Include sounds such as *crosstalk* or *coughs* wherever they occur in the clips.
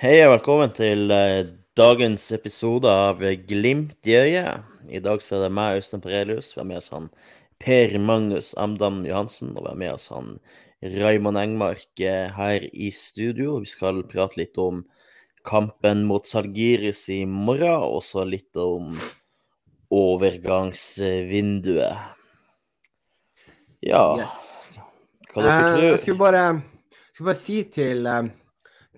Hei og velkommen til eh, dagens episode av Glimt i øyet. I dag så er det meg, Øystein Perelius. Vi har med oss han Per Magnus Amdam Johansen, og vi har med oss han Raymond Engmark eh, her i studio. Vi skal prate litt om kampen mot Salgiris i morgen, og så litt om overgangsvinduet. Ja. Hva dere Eh, tror jeg skulle bare, skulle bare si til, eh,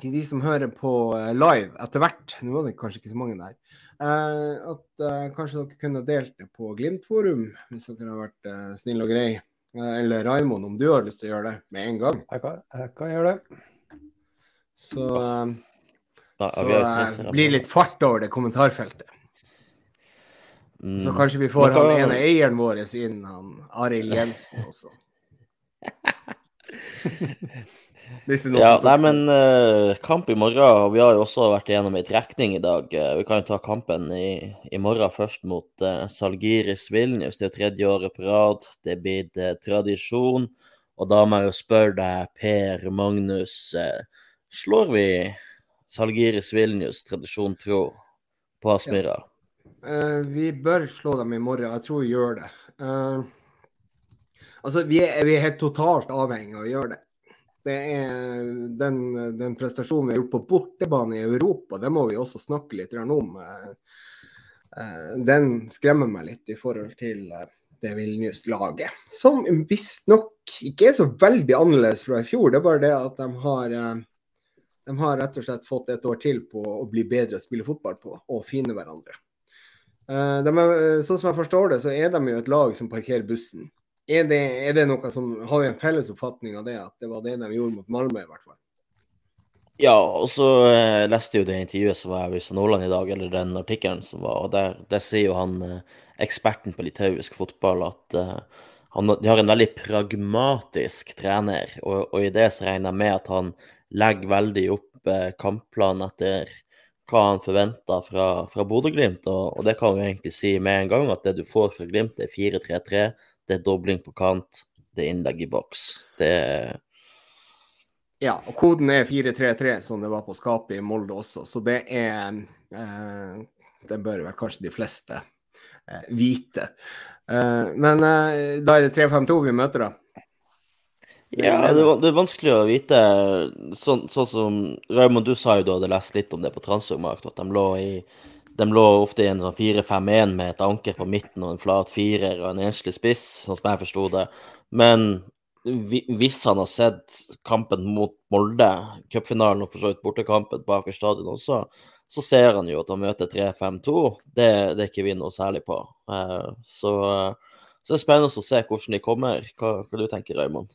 til de som hører på eh, live etter hvert, nå var det kanskje ikke så mange der, eh, at eh, kanskje dere kunne delt det på Glimt-forum, hvis dere har vært eh, snill og grei. Eh, eller Raimond, om du har lyst til å gjøre det med en gang. Jeg kan, jeg kan gjøre det. Så, eh, Ja, så eh, blir litt fart over det kommentarfeltet. Mm. Så kanskje vi får han ene eieren vår inn, han Arild Jensen også. *laughs* Ja, nei, men uh, kamp i morgen. og Vi har jo også vært igjennom ei trekning i dag. Uh, vi kan jo ta kampen i, i morgen først mot uh, Salgiris Vilnius. Det er tredje året på rad. Det er blitt tradisjon. Og da må jeg jo spørre deg, Per Magnus, slår vi Salgiris Vilnius tradisjon tro på Aspmyra? Eh, vi bør slå dem i morgen. Jeg tror vi gjør det. Eh, altså, vi er, vi er helt totalt avhengig av å gjøre det. Det er den, den prestasjonen vi har gjort på bortebane i Europa, det må vi også snakke litt om. Eh, eh, den skremmer meg litt i forhold til eh, det Vilnius-laget. Som visstnok ikke er så veldig annerledes fra i fjor. Det er bare det at de har de har rett og slett fått et år til på å bli bedre å spille fotball på og finne hverandre. Er, sånn som jeg forstår det, så er de jo et lag som parkerer bussen. Er det, er det noe som Har vi en felles oppfatning av det, at det var det de gjorde mot Malmö, i hvert fall? Ja, og så eh, leste jo det intervjuet som var i Avisa Nordland i dag, eller den artikkelen som var, og der, der sier jo han eh, eksperten på litauisk fotball at eh, han, de har en veldig pragmatisk trener, og, og i det så regner jeg med at han legger veldig opp eh, kampplanen etter hva han forventer fra, fra Bodø-Glimt, og, og det kan vi egentlig si med en gang, at det du får fra Glimt, er 4-3-3, det er dobling på kant, det er innlegg i boks. Det er Ja, og koden er 433, som det var på skapet i Molde også. Så det er eh, Det bør vel kanskje de fleste eh, vite. Eh, men eh, da er det 352 vi møter, da. Ja, det er, det er vanskelig å vite. Sånn, sånn som Raymond, du sa jo du hadde lest litt om det på Transfermarkt, at de lå, i, de lå ofte i en sånn 4-5-1 med et anker på midten og en flat firer og en enslig spiss, sånn som jeg forsto det. Men hvis han har sett kampen mot Molde, cupfinalen og for så vidt bortekampen på Aker stadion også, så ser han jo at han møter 3-5-2. Det, det er ikke vi noe særlig på. Eh, Så, så det er spennende å se hvordan de kommer. Hva, hva du tenker Raymond?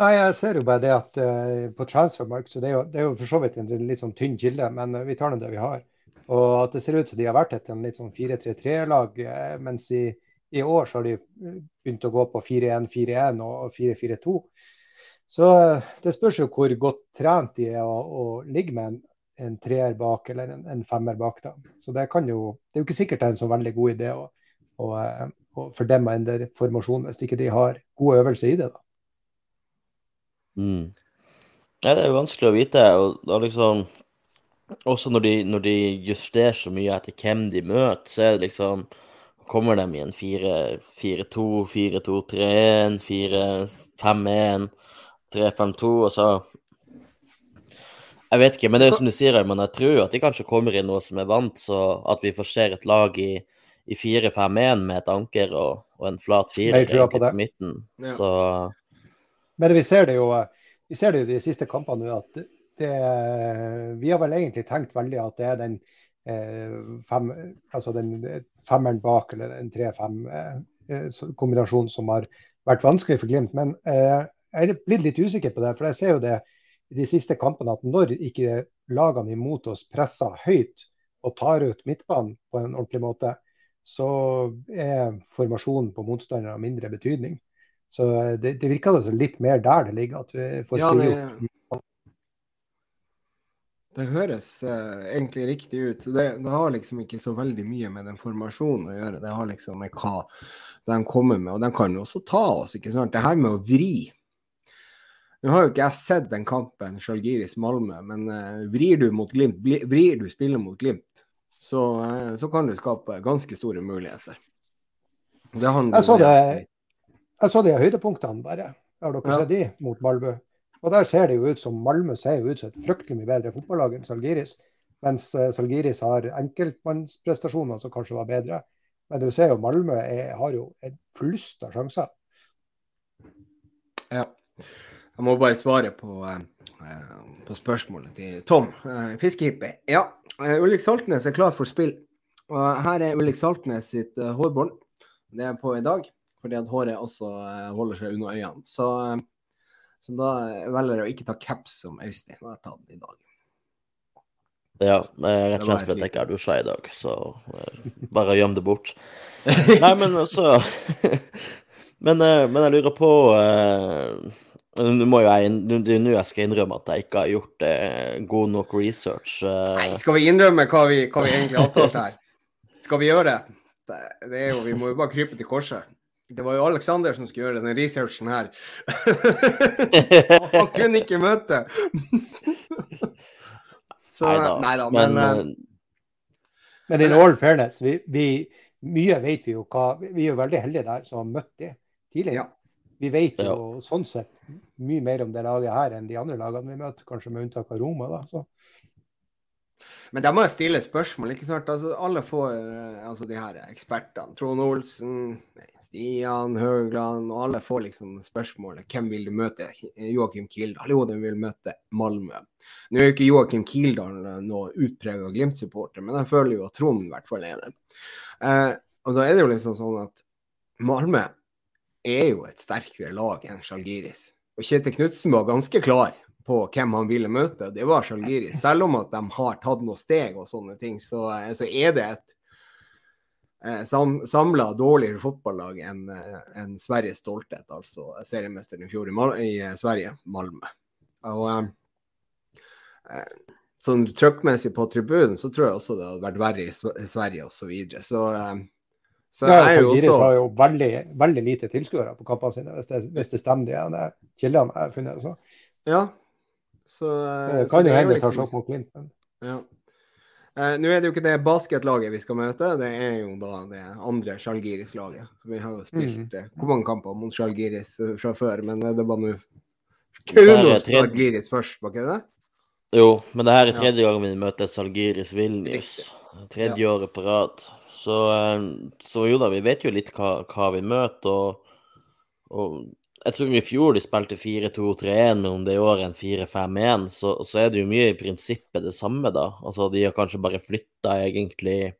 Nei, jeg ser jo bare det at eh, på transfermark, så det er, jo, det er jo for så vidt en litt sånn tynn kilde, men eh, vi tar nå det vi har. Og at det ser ut som de har vært et litt sånn 4-3-3-lag, eh, mens i, i år så har de eh, begynt å gå på 4-1-4-1 og 4-4-2. Så eh, det spørs jo hvor godt trent de er å, å ligge med en, en treer bak eller en, en femmer bak. da. Så det, kan jo, det er jo ikke sikkert det er en så veldig god idé å, å, å for dem å endre formasjon hvis ikke de har god øvelse i det. da. Mm. Nei, det er jo vanskelig å vite. Og da liksom Også når de, når de justerer så mye etter hvem de møter, så er det liksom Kommer de i en 4-4-2, 4-2-3-1, 4-5-1, 3-5-2, og så Jeg vet ikke, men det er jo som de sier, men jeg tror at de kanskje kommer i noe som er vant, så at vi får se et lag i, i 4-5-1 med et anker og, og en flat firer på midten. Ja. Så Men vi ser det jo vi ser det jo de siste kampene nå at det, vi har vel egentlig tenkt veldig at det er den, eh, fem, altså den femmeren bak eller den tre-fem-kombinasjon som har vært vanskelig for Glimt. Men eh, jeg er blitt litt usikker på det. For jeg ser jo det i de siste kampene at når ikke lagene imot oss presser høyt og tar ut midtbanen på en ordentlig måte, så er formasjonen på motstanderen av mindre betydning. Så eh, det, det virker altså litt mer der det ligger. at vi får Ja, det, det høres eh, egentlig riktig ut. Det, det har liksom ikke så veldig mye med den formasjonen å gjøre. Det har liksom med hva de kommer med. Og de kan jo også ta oss, ikke sant. Det her med å vri Nå har jo ikke jeg sett den kampen, Sjalgiris-Malmö, men uh, vrir du mot Glimt, vrir du spillet mot Glimt, så, uh, så, kan du skape ganske store muligheter. Det jeg, så det, jeg så de høydepunktene bare. Har dere ja. sett de mot Malmö? Og der ser det jo ut som Malmö ser jo ut som et fryktelig mye bedre fotballag enn Salgiris. Mens uh, Salgiris har enkeltmannsprestasjoner som kanskje var bedre. Men du ser jo Malmö er, har jo et flust av sjanser. Ja. Jeg må bare svare på, eh, på spørsmålet til Tom. Eh, Fiskehippie. Ja, uh, Ulrik Saltnes er klar for spill. Og her er Ulrik Saltnes sitt uh, hårbånd. Det er på i dag, fordi at håret også holder seg under øynene. Så, så da velger jeg å ikke ta caps som Øystein har tatt i dag. Ja, rett og slett fordi jeg ikke har dusja i dag, så bare gjem det bort. *laughs* Nei, men altså *laughs* men, men, jeg lurer på nå må jo jeg, det er nå jeg skal innrømme at jeg ikke har gjort eh, god nok research. Eh. Nei, skal vi innrømme hva vi, hva vi egentlig har avtalt her? Skal vi gjøre det? det? det? er jo, vi må jo bare krype til korset. Det var jo Aleksander som skulle gjøre den researchen her. *laughs* Han kunne ikke møte. *laughs* Så, nei da, men, men, uh, men in all fairness, vi, vi, mye vet vi jo hva Vi er jo veldig heldige der som har møtt det tidligere. Ja. Vi vet jo ja. sånn sett mye mer om det laget her enn de andre lagene vi møter, kanskje med unntak av Roma. da, så. Men da må jeg stille spørsmål. ikke sant? Altså, alle får eh, altså de her ekspertene. Trond Olsen, Stian Høgland, og alle får liksom spørsmålet hvem vil du møte? Joakim Kildahl? Jo, den vil møte Malmö. Nå er jo ikke Joakim Kildahl noe utprega Glimt-supporter, men jeg føler jo at Trond i hvert fall er det. Eh, og da er det jo liksom sånn at Malmö er jo et sterkere lag enn Sjalgiris. Og Kjetil Knutsen var ganske klar på hvem han ville møte, det var Sjalgiris. Selv om at de har tatt noen steg og sånne ting, så, eh, så er det et eh, sam, samla dårligere fotballag enn eh, en Sveriges stolthet, altså seriemesteren i fjor i, Mal i eh, Sverige, Malmö. Og eh, sånn trøkkmessig på tribunen, så tror jeg også det hadde vært verre i Sverige osv. Så, videre. så eh, så ja, jeg også... har jo veldig, veldig lite tilskuere på kampene sine, hvis det, hvis det stemmer, de, de kildene jeg har funnet. Så. Ja. Så, det kan så jo hende det tar liksom... sjokk mot Glimt. Men... Ja. Eh, Nå er det jo ikke det basketlaget vi skal møte, det er jo da det andre Sjalgiris-laget. Vi har jo spilt mm. eh, hvor mange kamper mot Sjalgiris eh, fra før, men eh, det var nå kun Sjalgiris først, var ikke det? Jo, men det her er tredje ja. gangen vi møter Salgiris Vilnius. Tredje ja. året på rad. Så, eh, så, jo da, vi vet jo litt hva, hva vi møter. Og, og, jeg tror i fjor de spilte 4-2-3-1, men om det er i år en 4-5-1, så, så, er det jo mye i prinsippet det samme, da. Altså de har kanskje bare flytta egentlig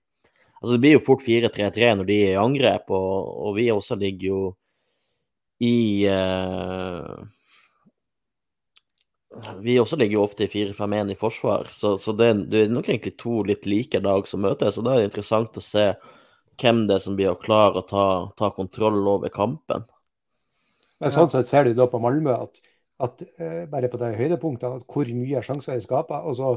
Altså det blir jo fort 4-3-3 når de er i angrep, og, og vi også ligger jo i uh, vi også ligger jo ofte i 4-5-1 i forsvar, så, så det, det, er nok egentlig to litt like lag som møtes. Så da er det interessant å se hvem det er som blir å klare å ta, ta kontroll over kampen. Men sånn sett ser du da på Malmö at, at uh, bare på de høydepunktene at hvor mye sjanser de skaper. Og så,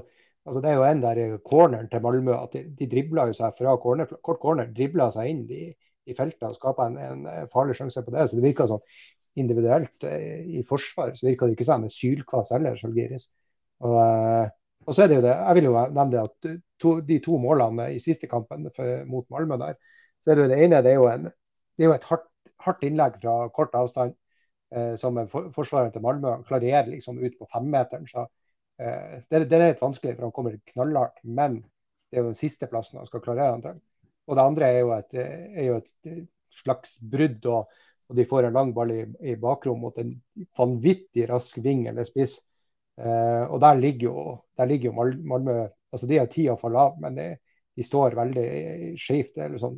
altså det er jo en der corneren til Malmö at de, de dribler seg fra corner, kort corner, dribler seg inn i, i feltet og skaper en, en farlig sjanse på det. Så det virker sånn individuelt eh, i forsvar, så virker det ikke som en sylkvass heller, Žalgiris. Og, eh, og, så er det jo det, jeg vil jo nevne det at to, de to målene i siste kampen for, mot Malmö der, så er det jo det ene det er jo, en, det er jo et hardt, hardt, innlegg fra kort avstand eh, som en for, forsvarer til Malmö klarerer liksom ut på femmeteren. så eh, det, det, er litt vanskelig, for han kommer knallhardt. Men det er jo den siste plassen han skal klarere han til. Og det andre er jo et, er jo et slags brudd. og og de får en lang ball i, i bakrom mot en vanvittig rask ving eller spiss. Eh, og der ligger jo, der ligger jo Malmö altså De har tid å falle av, men de, de står veldig skjevt. Sånn,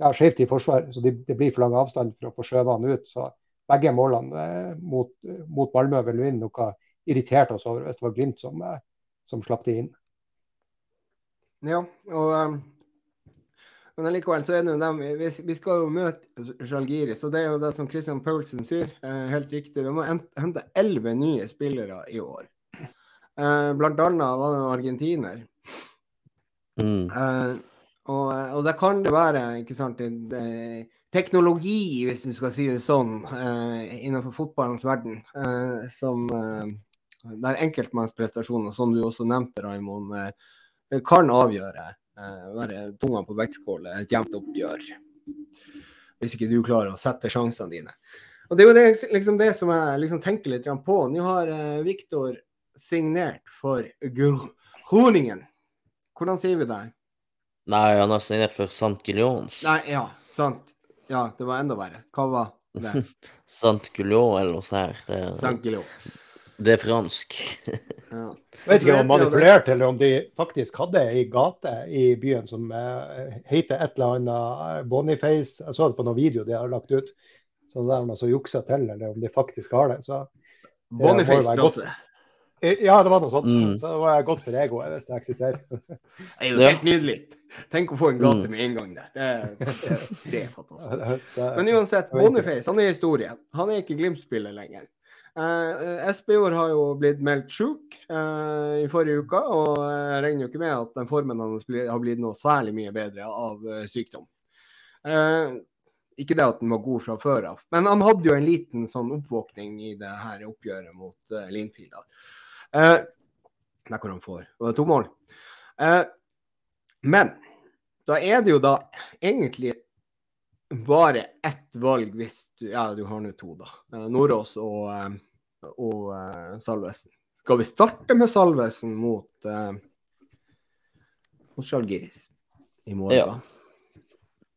ja, skjevt i forsvar, så det de blir for lang avstand for å få skjøvet han ut. så begge målene eh, mot, mot Malmö vil vinne noe irritert oss over hvis det var Glimt som, eh, som slapp det inn. Ja, og um, men allikevel så er det jo dem vi, vi skal jo møte Zalgiris, og det er jo det som Christian Paulsen sier, eh, helt riktig. De må hente elleve nye spillere i år. Eh, blant annet var det en argentiner. Mm. Eh, og, og det kan det være ikke sant, det, teknologi, hvis du skal si det sånn, eh, innenfor fotballens verden, eh, som eh, der enkeltmannsprestasjoner, som du også nevnte, Raymond, kan avgjøre. Være tunga på vektskåla, et jevnt oppgjør. Hvis ikke du klarer å sette sjansene dine. Og Det er jo det, liksom det som jeg liksom tenker litt på. Nå har Viktor signert for Groningen. Hvordan sier vi det? Nei, han har signert for Sant Guillons. Nei, ja, sant. Ja, det var enda verre. Hva var det? *laughs* Sant Guillon eller noe sånt. Det, Sant Guillon. det er fransk. Ja. *laughs* Jeg vet ikke om det var manipulert, eller om de faktisk hadde ei gate i byen som eh, heter et eller annet eh, Boniface. Jeg så det på noen video de har lagt ut. Så det er noe som juksa til, eller om de faktisk har det. Så, Boniface være godt. Strasse. eh, ja, det var noe sånt. Mm. Så det var godt for egoet hvis det eksisterer. *laughs* Det er jo helt nydelig. Tenk å få en gate Mm. med en gang der. Det, det, det er *laughs* fantastisk. Men uansett. Boniface han er historie. Han er ikke Glimt-spiller lenger. Eh, Espejord har jo blitt meldt sjuk eh, i forrige uke, og jeg regner jo ikke med at den formen hans har blitt noe særlig mye bedre av eh, sykdom. Eh, ikke det at den var god fra før av, men han hadde jo en liten sånn oppvåkning i det her oppgjøret mot eh, Linfield. Da. det er hvor han får det var to mål. Eh, men da er det jo da egentlig bare ett valg hvis du Ja, du har nå to, da. Eh, Nordås og, eh, og uh, Salvesen. Skal vi starte med Salvesen mot uh, mot Sjalgiris i morgen? Ja.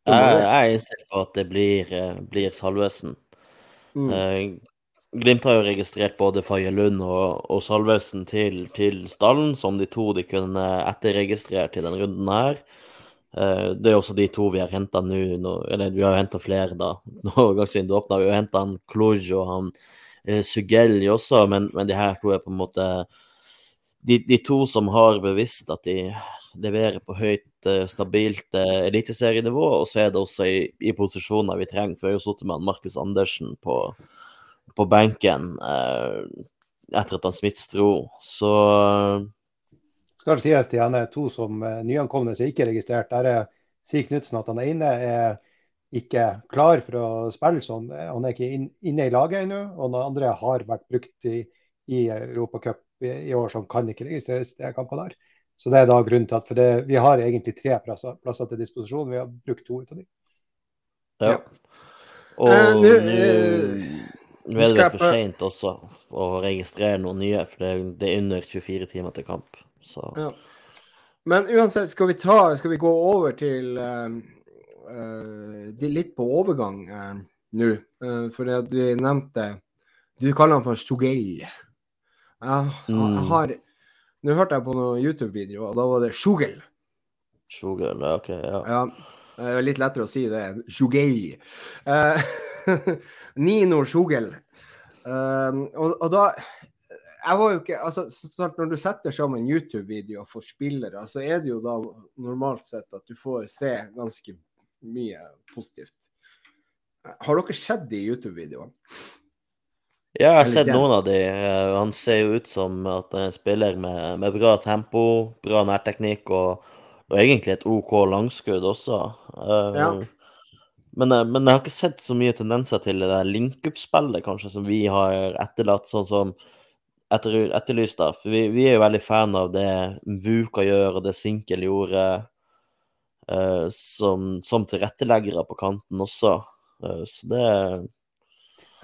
Jeg, jeg er innstilt på at det blir, eh, blir Salvesen. Mm. Glimt har jo registrert både Faye Lund og, og Salvesen til, til stallen, som de to de kunne etterregistrert i denne runden her. Eh, det er også de to vi har henta nå, eller vi har jo henta flere, da. *laughs* Nå gangsvinduet åpna, vi har henta han Cluj og han eh, Sugelli også, men, men de her to er på en måte de, de to som har bevisst at de leverer på høyt, eh, stabilt eliteserienivå, og så er det også i, i posisjoner vi trenger. For jeg har jo sittet med Markus Andersen på, på benken eh, etter at han Smits dro, så skal det sies til han er to som eh, nyankomne som ikke er registrert. Der er sier Knutsen at han ene er ikke klar for å spille sånn. Han er ikke inn, inne i laget ennå. Og den andre har vært brukt i, i Europacup i, i år, som kan ikke registreres de kampene der. Så det er da grunnen til at for det, vi har egentlig tre plasser, plasser til disposisjon. Vi har brukt to ut av dem. ja. Ja. Og Eh, nå, eh, nå er det for seint også å registrere noen nye, for det, er under 24 timer til kamp. Så Ja. Men uansett, skal vi, ta, skal vi gå over til uh, litt på overgang uh, nå? Uh, for det at du nevnte Du kaller han for Sugell. Jeg, Mm. har Nå hørte jeg på noen YouTube-videoer, og da var det Sjugel. Sjugel, OK, ja. Ja, det litt lettere å si det enn Sjugel. Eh, *laughs* *laughs* Nino Sjogel. Um, og, og da jeg var jo ikke, altså snart Når du setter sammen YouTube-videoer for spillere, så er det jo da normalt sett at du får se ganske mye positivt. Har dere sett de YouTube-videoene? Ja, jeg har sett noen av de. Eh, Han ser jo ut som at han er en spiller med, med bra tempo, bra nærteknikk og, og egentlig et OK langskudd også. Eh, Ja. Men, eh, men jeg har ikke sett så mye tendenser til det der link-up-spillet kanskje som vi har etterlatt, sånn som etter, etterlyst. da. For vi, vi er jo veldig fan av det Vuka gjør, og det Sinkel gjorde uh, som, som tilretteleggere på kanten også. Uh, så det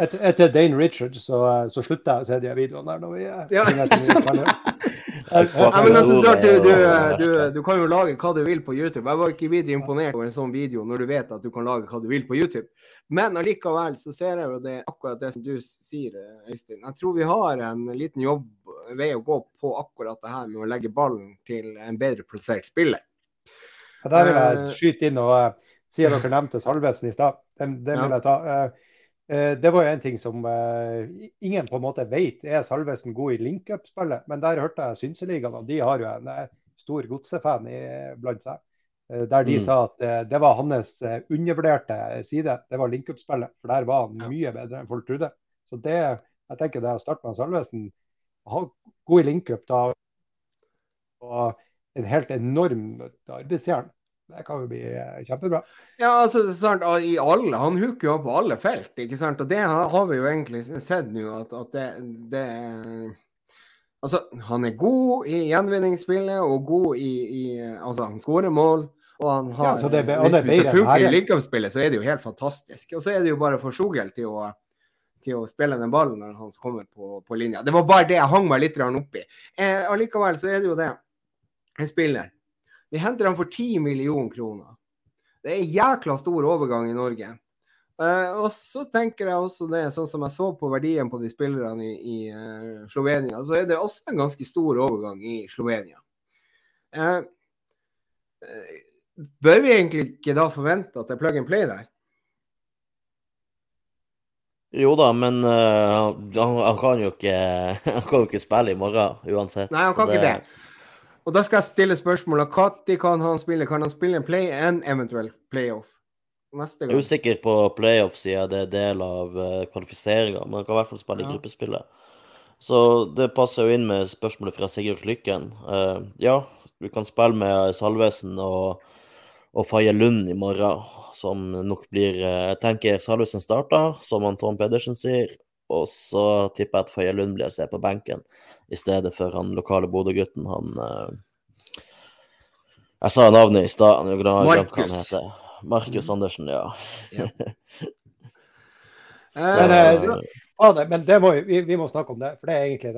Etter, etter Dane Richards så, så slutta jeg å se de videoene der. når vi Ja, *laughs* Ja, men altså, klart, du, du, jo du, du kan jo lage hva du vil på YouTube. Jeg var ikke videre imponert over en sånn video når du vet at du kan lage hva du vil på YouTube. Men allikevel så ser jeg jo det akkurat det som du sier, Øystein. Jeg tror vi har en liten jobb, vei å gå på akkurat det her med å legge ballen til en bedre plassert spiller. Ja, Der vil jeg Eh, skyte inn og uh, at dere nevnte Salvesen i stad. Den, den Ja. vil jeg ta. Eh, det var jo en ting som eh, ingen på en måte vet. Er Salvesen god i link-up-spillet? Men der hørte jeg Synseligaen, og de har jo en eh, stor godsefan blant seg. Eh, der de Mm. sa at eh, det var hans eh, undervurderte side. Det var link-up-spillet. For der var han mye bedre enn folk trodde. Så det, jeg tenker det å starte med Salvesen, ha god i link-up da, og en helt enorm arbeidsjern. Det kan jo bli eh, kjempebra. Ja, altså, sant, i alle, Han hooker jo på alle felt, ikke sant? Og det har, vi jo egentlig sett nå, at, at det, det Altså, han er god i gjenvinningsspillet og god i, i Altså, han skårer mål. Og han har, ja, det, og det hvis det funker i likeomspillet, så er det jo helt fantastisk. Og så er det jo bare for Sjogel til å, til å spille den ballen når han kommer på, på, linja. Det var bare det jeg hang meg litt oppi. Eh, allikevel så er det jo det. En spiller. Vi henter dem for 10 millioner kroner. Det er en jækla stor overgang i Norge. Uh, og så tenker jeg også det, sånn som jeg så på verdien på de spillerne i, i uh, Slovenia, så er det også en ganske stor overgang i Slovenia. Uh, bør vi egentlig ikke da forvente at det er plug and play der? Jo da, men han, han, kan jo ikke, *laughs* han kan jo ikke spille i morgen uansett. Nei, han kan det... ikke det. Og da skal jeg stille spørsmålet når kan han spille? Kan han spille en play en eventuell playoff? neste gang. Jeg er usikker på playoff siden det er del av uh, kvalifiseringa, men han kan i hvert fall spille i ja. gruppespillet. Så det passer jo inn med spørsmålet fra Sigurd Lykken. Uh, ja, vi kan spille med Salvesen og, og Faye Lund i morgen, som nok blir uh, Jeg tenker Salvesen starter, som Anton Pedersen sier. Og så tipper jeg at Faye Lund blir å se på benken i stedet for han lokale Bodø-gutten, han uh, Jeg sa navnet i stad, jeg jo glemt hva han heter. Markus mm. Andersen, ja. ja. men, *laughs* eh, men, det må, vi, vi, må snakke om det, for det er egentlig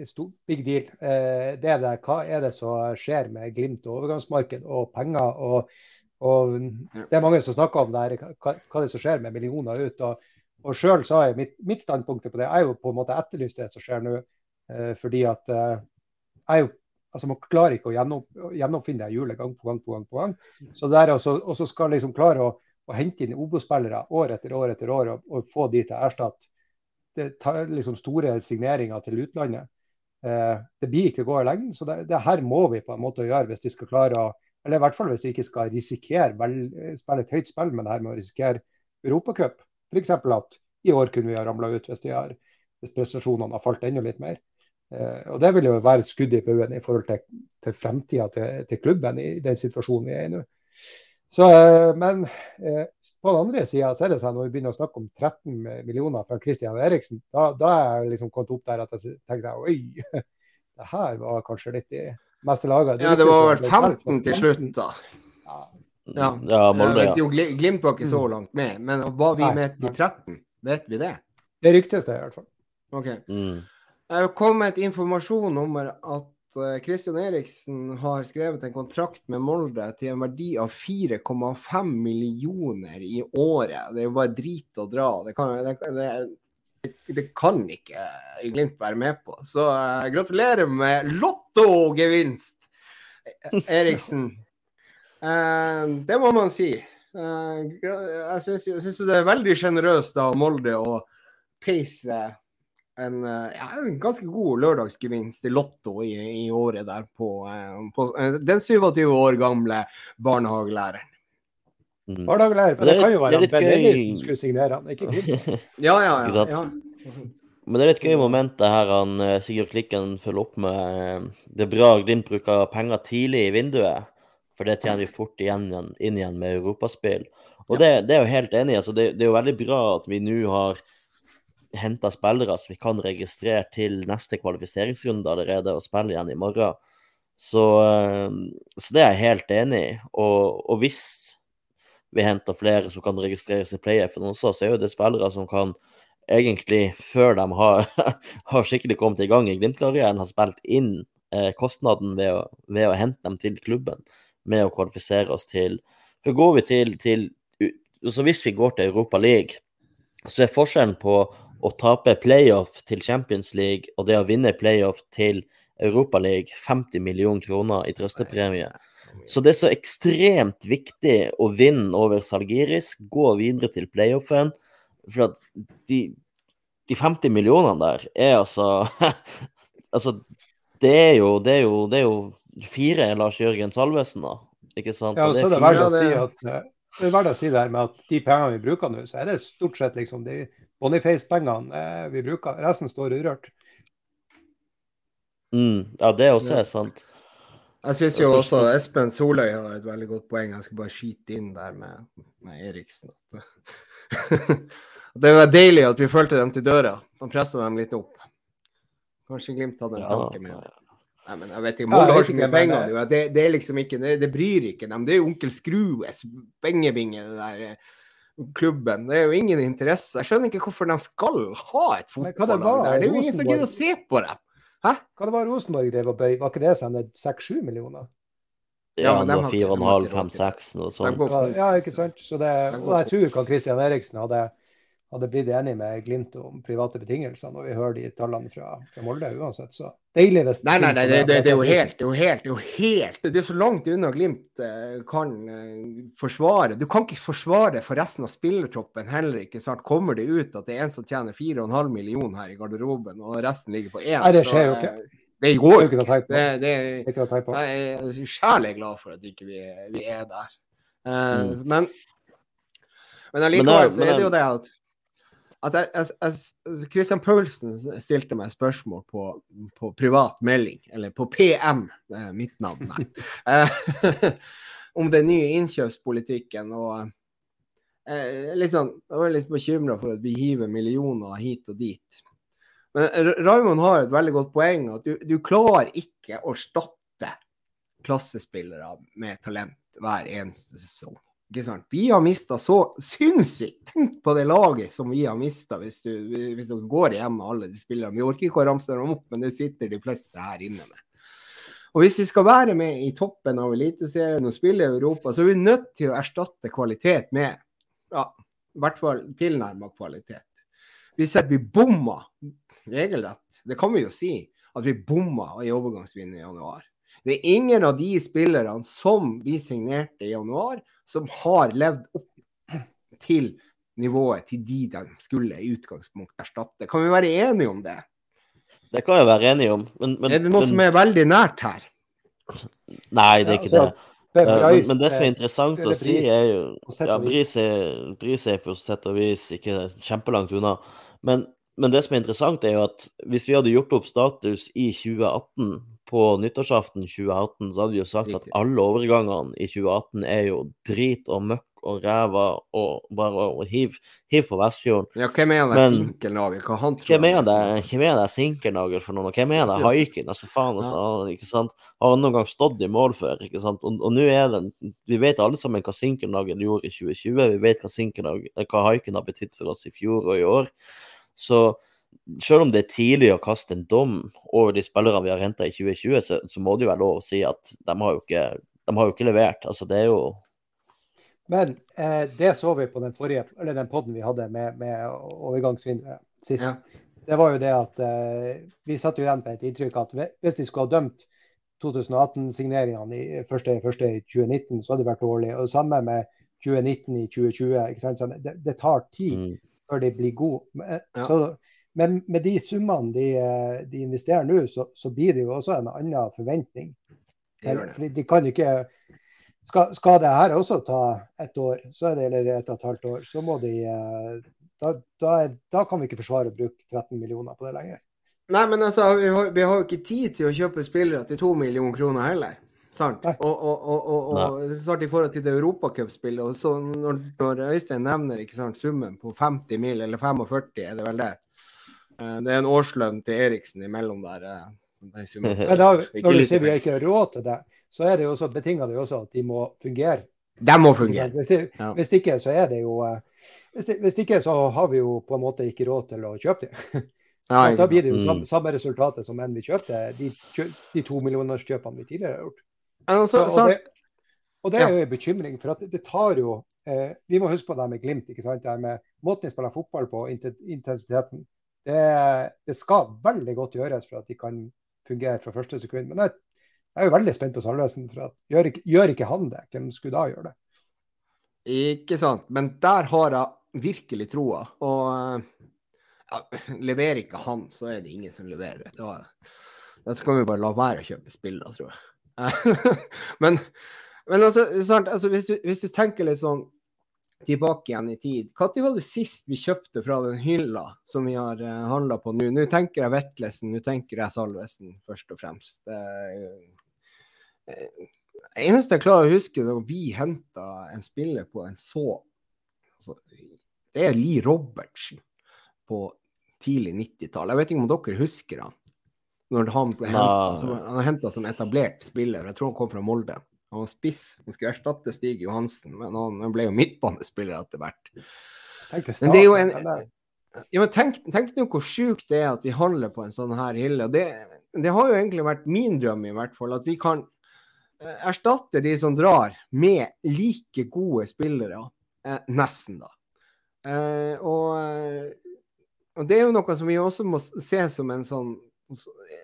en stor, big deal. Eh, det er det, hva er det som skjer med Glimt og overgangsmarked og penger? og, og Det er mange som snakker om det her, hva, hva det som skjer med millioner ut. og, og selv så er mitt, mitt standpunkt på det er jo på en måte etterlyst det som skjer nå. Eh, fordi at jeg er jo altså Man klarer ikke å gjennomfinne det hjulet gang på gang på gang. på gang. Så der Og så skal liksom klare å, å hente inn Obo-spillere år etter år etter år og, og få de til å erstatte det tar liksom store signeringer til utlandet. Eh, det blir ikke gå i lengden. Så det, det, her må vi på en måte gjøre hvis vi skal klare å Eller i hvert fall hvis vi ikke skal risikere vel, spille et høyt spill, men det her med å risikere Europacup. F.eks. at i år kunne vi ha ramla ut hvis, har, hvis prestasjonene har falt enda litt mer. Eh, og Det vil jo være et skudd i baugen i forhold til, til fremtida til, til, klubben i den situasjonen vi er i nå. Så, eh, men eh, på den andre sida ser det seg når vi begynner å snakke om 13 millioner fra Christian Eriksen, da, da er jeg liksom kommet opp der at jeg tenkte oi, *laughs* det her var kanskje litt i meste laget. Ja, det var vel 15 til slutt, da. Ja. Ja, ja Molde, ja. Glimt var ikke så mm. langt med, men var vi med til 13? Vet vi det? Det ryktes det, i hvert fall. Ok. Mm. Det er kommet informasjon om at eh, Eriksen har skrevet en kontrakt med Molde til en verdi av 4,5 millioner i året. Det er jo bare drit å dra. Det kan, det, det, det kan ikke Glimt være med på. Så uh, gratulerer med lottogevinst, *laughs* Eriksen. Uh, det må man si. Uh, jeg syns det er veldig sjenerøst av Molde å peise en, eh, ja, en, ganske god lørdagsgevinst i Lotto i, i året der på, eh, på, eh, den 27 år gamle barnehagelæreren. Mm. Barnehagelærer, det, det, kan jo være at Ben Ellisen skulle signere han, ikke *laughs* ja, ja, ja, ja. Men det er litt gøy moment det her han Sigurd Klikken følger opp med. Det er bra Glimt bruker penger tidlig i vinduet, for det tjener de fort igjen, inn igjen med europaspill. Og det, det, er jo helt enig i. Altså det, det, er jo veldig bra at vi nå har henta spillere som vi kan registrere til neste kvalifiseringsrunde allerede og spille igjen i morgen. Så, eh, så det er jeg helt enig i. Og, og, hvis vi henter flere som kan registreres i playoffen også, så er jo det spillere som kan egentlig, før de har, *laughs* har skikkelig kommet i gang i Glimt-karrieren, har spilt inn eh, kostnaden ved å, ved å, hente dem til klubben med å kvalifisere oss til For går vi til, til så Hvis vi går til Europa League, så er forskjellen på å tape playoff til Champions League og det å vinne playoff til Europa League 50 millioner kroner i trøstepremie. Så det er så ekstremt viktig å vinne over Salgiris, gå videre til playoffen. For at de, de 50 millionene der er altså *laughs* Altså, det er jo, det er jo, det er jo fire er Lars Jørgen Salvesen, da. Ikke sant? Ja, og så er det verdt å si at det er verdt å si det her med at de pengene vi bruker nå, så er det stort sett liksom de Boniface-pengene eh, vi bruker. Resten står urørt. Mm, ja, det også er sant. Jeg syns jo også Espen Soløy har et veldig godt poeng. Jeg skal bare skyte inn der med, med Eriksen. *laughs* det var deilig at vi fulgte dem til døra. De pressa dem litt opp. Kanskje Glimt hadde en ja, tanke med det. Nei, men jeg vet ikke, Molde har så mye penger. Det, det, er liksom ikke, det, det, bryr ikke dem. Det er jo onkel Skrues, Bengebinge, det der eh, klubben. Det er jo ingen interesse. Jeg skjønner ikke hvorfor de skal ha et fotballag der. Det er jo ingen som gidder å se på dem. Hæ? Hva det var Rosenborg drev og bøy? Var ikke det sånn seks-sju millioner? Ja, det var fire og en halv, fem, seks, noe sånt. Ja, ikke sant. Så det, og jeg tror kan Christian Eriksen hadde hadde blitt enig med Glimt om private betingelser når vi hører de tallene fra, fra Molde uansett. Så deilig hvis Nei, nei, nei det, det, det, er jo helt, det er jo helt, det er jo helt Det er så langt unna Glimt eh, kan eh, forsvare. Du kan ikke forsvare for resten av spillertroppen heller. ikke sant? Kommer det ut at det er en som tjener 4,5 millioner her i garderoben, og resten ligger på én, nei, det skjer jo ikke. Det går jo ikke. Det, det, jeg er sjælig glad for at ikke vi, ikke er der. Uh, mm. Men men allikevel så er det jo det at at jeg, jeg, jeg, Christian Paulsen stilte meg spørsmål på, på, privat melding, eller på PM, er mitt navn, *laughs* eh, *laughs* om den nye innkjøpspolitikken. og eh, litt sånn, Jeg var litt bekymra for at vi hiver millioner hit og dit. Men Raymond har et veldig godt poeng. at Du, du klarer ikke å erstatte klassespillere med talent hver eneste sesong. Ikke sant? Vi har mista så sinnssykt. Tenk på det laget som vi har mista, hvis, hvis, dere går hjem med alle de spillerne. Vi orker ikke å ramse dem opp, men det sitter de fleste her inne med. Og Hvis vi skal være med i toppen av Eliteserien og spille i Europa, så er vi nødt til å erstatte kvalitet med ja, i hvert fall tilnærma kvalitet. Vi at vi bomma regelrett, det kan vi jo si, at vi bomma i overgangsvinnet i januar. Det er ingen av de spillerne som vi signerte i januar, som har levd opp til nivået til de de skulle i utgangspunktet erstatte. Kan vi være enige om det? Det kan vi være enige om. Men, men, er det noe men... som er veldig nært her? Nei, det er ikke det. Men, men, det som er interessant å si, er jo Ja, Bris er, Bris er for sett og vis ikke kjempelangt unna. Men, men, det som er interessant, er jo at hvis vi hadde gjort opp status i 2018 på nyttårsaften 2018 så hadde vi jo sagt at alle overgangene i 2018 er jo drit og møkk og ræva og bare å hiv, hiv på Vestfjorden. Ja, hvem er det sinkelnagel? Hva han tror Hvem er det, hvem er det Sinkernagel for noen? Hvem er det Haiken? Altså faen, altså, ja. ikke sant? Har han noen gang stått i mål før? ikke sant? Og, og nå er det Vi vet alle sammen hva sinkelnagel gjorde i 2020. Vi vet hva, hva Haiken har betydd for oss i fjor og i år. Så selv om det er tidlig å kaste en dom over de spillerne vi har henta i 2020, så, så, må det jo være lov å si at de har jo ikke, de har jo ikke levert. Altså, det er jo Men eh, det så vi på den forrige, eller den poden vi hadde med, med overgangsvinduet sist. Ja. Det var jo det at eh, vi satt jo igjen på et inntrykk at hvis de skulle ha dømt 2018-signeringene i første, første 2019, så hadde det vært dårlig. Og det samme med 2019 i 2020. ikke sant? Så det, det tar tid mm. før de blir gode. Ja. Så men med de summene de, eh, de investerer nå, så, så, blir det jo også en annen forventning. Fordi de kan ikke skal, skal, det her også ta et år, så er det, eller et og et halvt år, så må de eh, da, da, da kan vi ikke forsvare å bruke 13 millioner på det lenger. Nei, men altså, vi har, vi har jo ikke tid til å kjøpe spillere til to millioner kroner heller. Sant? Og, og, og, og snart i forhold til det europacupspillet. Når, når Øystein nevner ikke sant, summen på 50 mil, eller 45, er det vel det? Eh, det er en årslønn til Eriksen imellom der. Eh, *laughs* Men da, når du sier vi ikke har råd til det, så er det jo også betinga det også at de må fungere. De må fungere. Hvis, det, ja. hvis, ikke, så er det jo eh, hvis, det, hvis, ikke, så har vi jo på en måte ikke råd til å kjøpe dem. *laughs* Ja, da blir det jo samme, mm. samme resultatet som enn vi kjøpte de, de to millionerskjøpene vi tidligere har gjort. Altså, så, og, det, og, det, er jo en bekymring, for at det tar jo eh, Vi må huske på det med Glimt. ikke sant? Det med Måten de spiller fotball på, intensiteten. Det, det, skal veldig godt gjøres for at de kan fungere fra første sekund. Men jeg, jeg er jo veldig spent på Salvesen. for at gjør ikke, gjør ikke han det, hvem skulle da gjøre det? Ikke sant. Men der har jeg virkelig troa. Og ja, leverer ikke han, så er det ingen som leverer. Da, da kan vi bare la være å kjøpe spill, da, tror jeg. *laughs* men, men altså, altså hvis, du, hvis, du, tenker litt sånn tilbake igjen i tid. Når var det sist vi kjøpte fra den hylla som vi har uh, eh, handla på nå? Nå tenker jeg Vetlesen, nå tenker jeg Salvesen først og fremst. Uh, Det eneste jeg klarer å huske, er at vi henta en spiller på en så altså, Det er Lee Robertsen på tidlig 90-tall. Jeg vet ikke om dere husker han? Når han ble hentet, som, han som etablert spiller. Jeg tror han kom fra Molde. Han var spiss. Han skulle erstatte Stig Johansen, men han ble jo midtbanespiller etter hvert. Men det er jo en ja, men tenk, tenk nå hvor sjukt det er at vi handler på en sånn her hylle. Det, det, har jo egentlig vært min drøm, i hvert fall, at vi kan eh, erstatte de som drar, med like gode spillere. Eh, nesten, da. Eh, og, og, det er jo noe som vi også må se som en sånn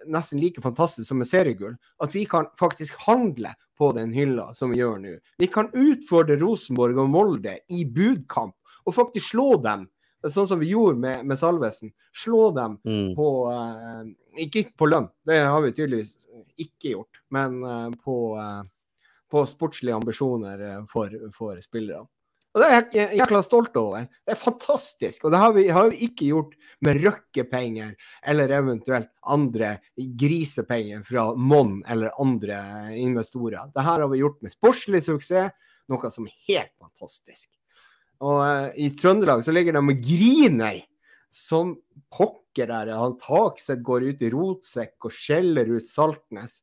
nesten like fantastisk som med seriegull. At vi kan faktisk handle på den hylla som vi gjør nå. Vi kan utfordre Rosenborg og Molde i budkamp og faktisk slå dem sånn som vi gjorde med, med Salvesen. Slå dem mm. på uh, Ikke på lønn, det har vi tydeligvis ikke gjort, men uh, på, uh, på, sportslige ambisjoner for, for spillerne. Og Det er jeg jækla stolt over. Det er fantastisk. Og det har vi, har vi ikke gjort med røkkepenger eller eventuelt andre grisepenger fra Monn eller andre investorer. Det her har vi gjort med sportslig suksess, noe som er helt fantastisk. Og uh, i Trøndelag så ligger de og griner som pokker der. Han Takseth går ut i rotsekk og skjeller ut Saltnes.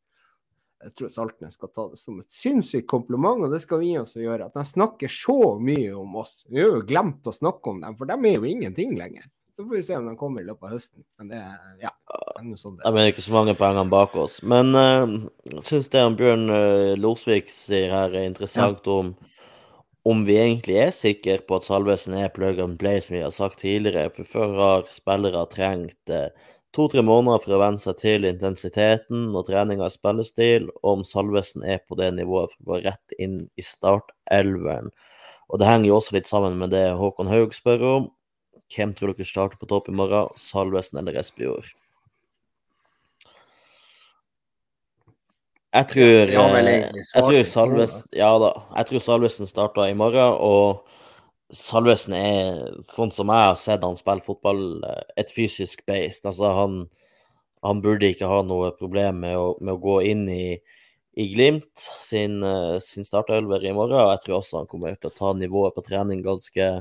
Jeg tror Saltnes skal ta det som et sinnssykt kompliment, og det skal vi også gjøre. At de snakker så mye om oss. Vi har jo glemt å snakke om dem, for de er jo ingenting lenger. Så får vi se om de kommer i løpet av høsten. Men det ja, er noe sånn det er. mener ikke så mange poengene bak oss. Men uh, jeg syns det Bjørn uh, Losvik sier her, er interessant ja. om om vi egentlig er sikre på at Salvesen er plug and play, som vi har sagt tidligere. For før har spillere trengt eh, to-tre måneder for å venne seg til intensiteten og treninga i spillestil, og om Salvesen er på det nivået for å gå rett inn i startelveren. Og det henger jo også litt sammen med det Håkon Haug spør om. Hvem tror dere starter på topp i morgen, Salvesen eller Espejord? Jeg tror, eh, jeg tror Salvesen Ja da. Jeg tror Salvesen starter i morgen, og Salvesen er, sånn som jeg har sett han spille fotball, eh, et fysisk beist. Altså, han, han burde ikke ha noe problem med å, med å gå inn i, i Glimt sin, eh, sin startelver i morgen. og Jeg tror også han kommer til å ta nivået på trening ganske,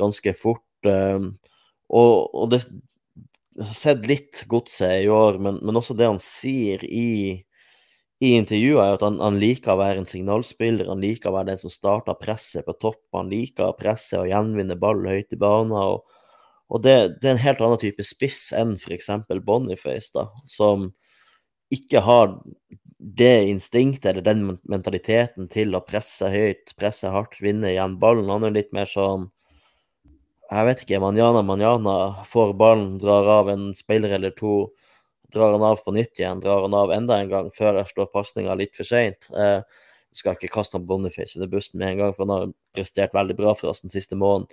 ganske fort. Og, og det har sett litt godset i år, men, men også det han sier i i intervjuet er at han, han, liker å være en signalspiller, han liker å være den som starter presset på topp. Han liker å presse og gjenvinne ball høyt i banen. Og, og det, det, er en helt annen type spiss enn f.eks. Boniface, da, som ikke har det instinktet eller den mentaliteten til å presse høyt, presse hardt, vinne igjen ballen. Han er litt mer sånn Jeg vet ikke, manjana manjana, får ballen, drar av en spiller eller to drar han av på nytt igjen, drar han av enda en gang før jeg slår pasninga litt for seint. Eh, skal ikke kaste han Boniface under bussen med en gang, for han har prestert veldig bra for oss den siste måneden.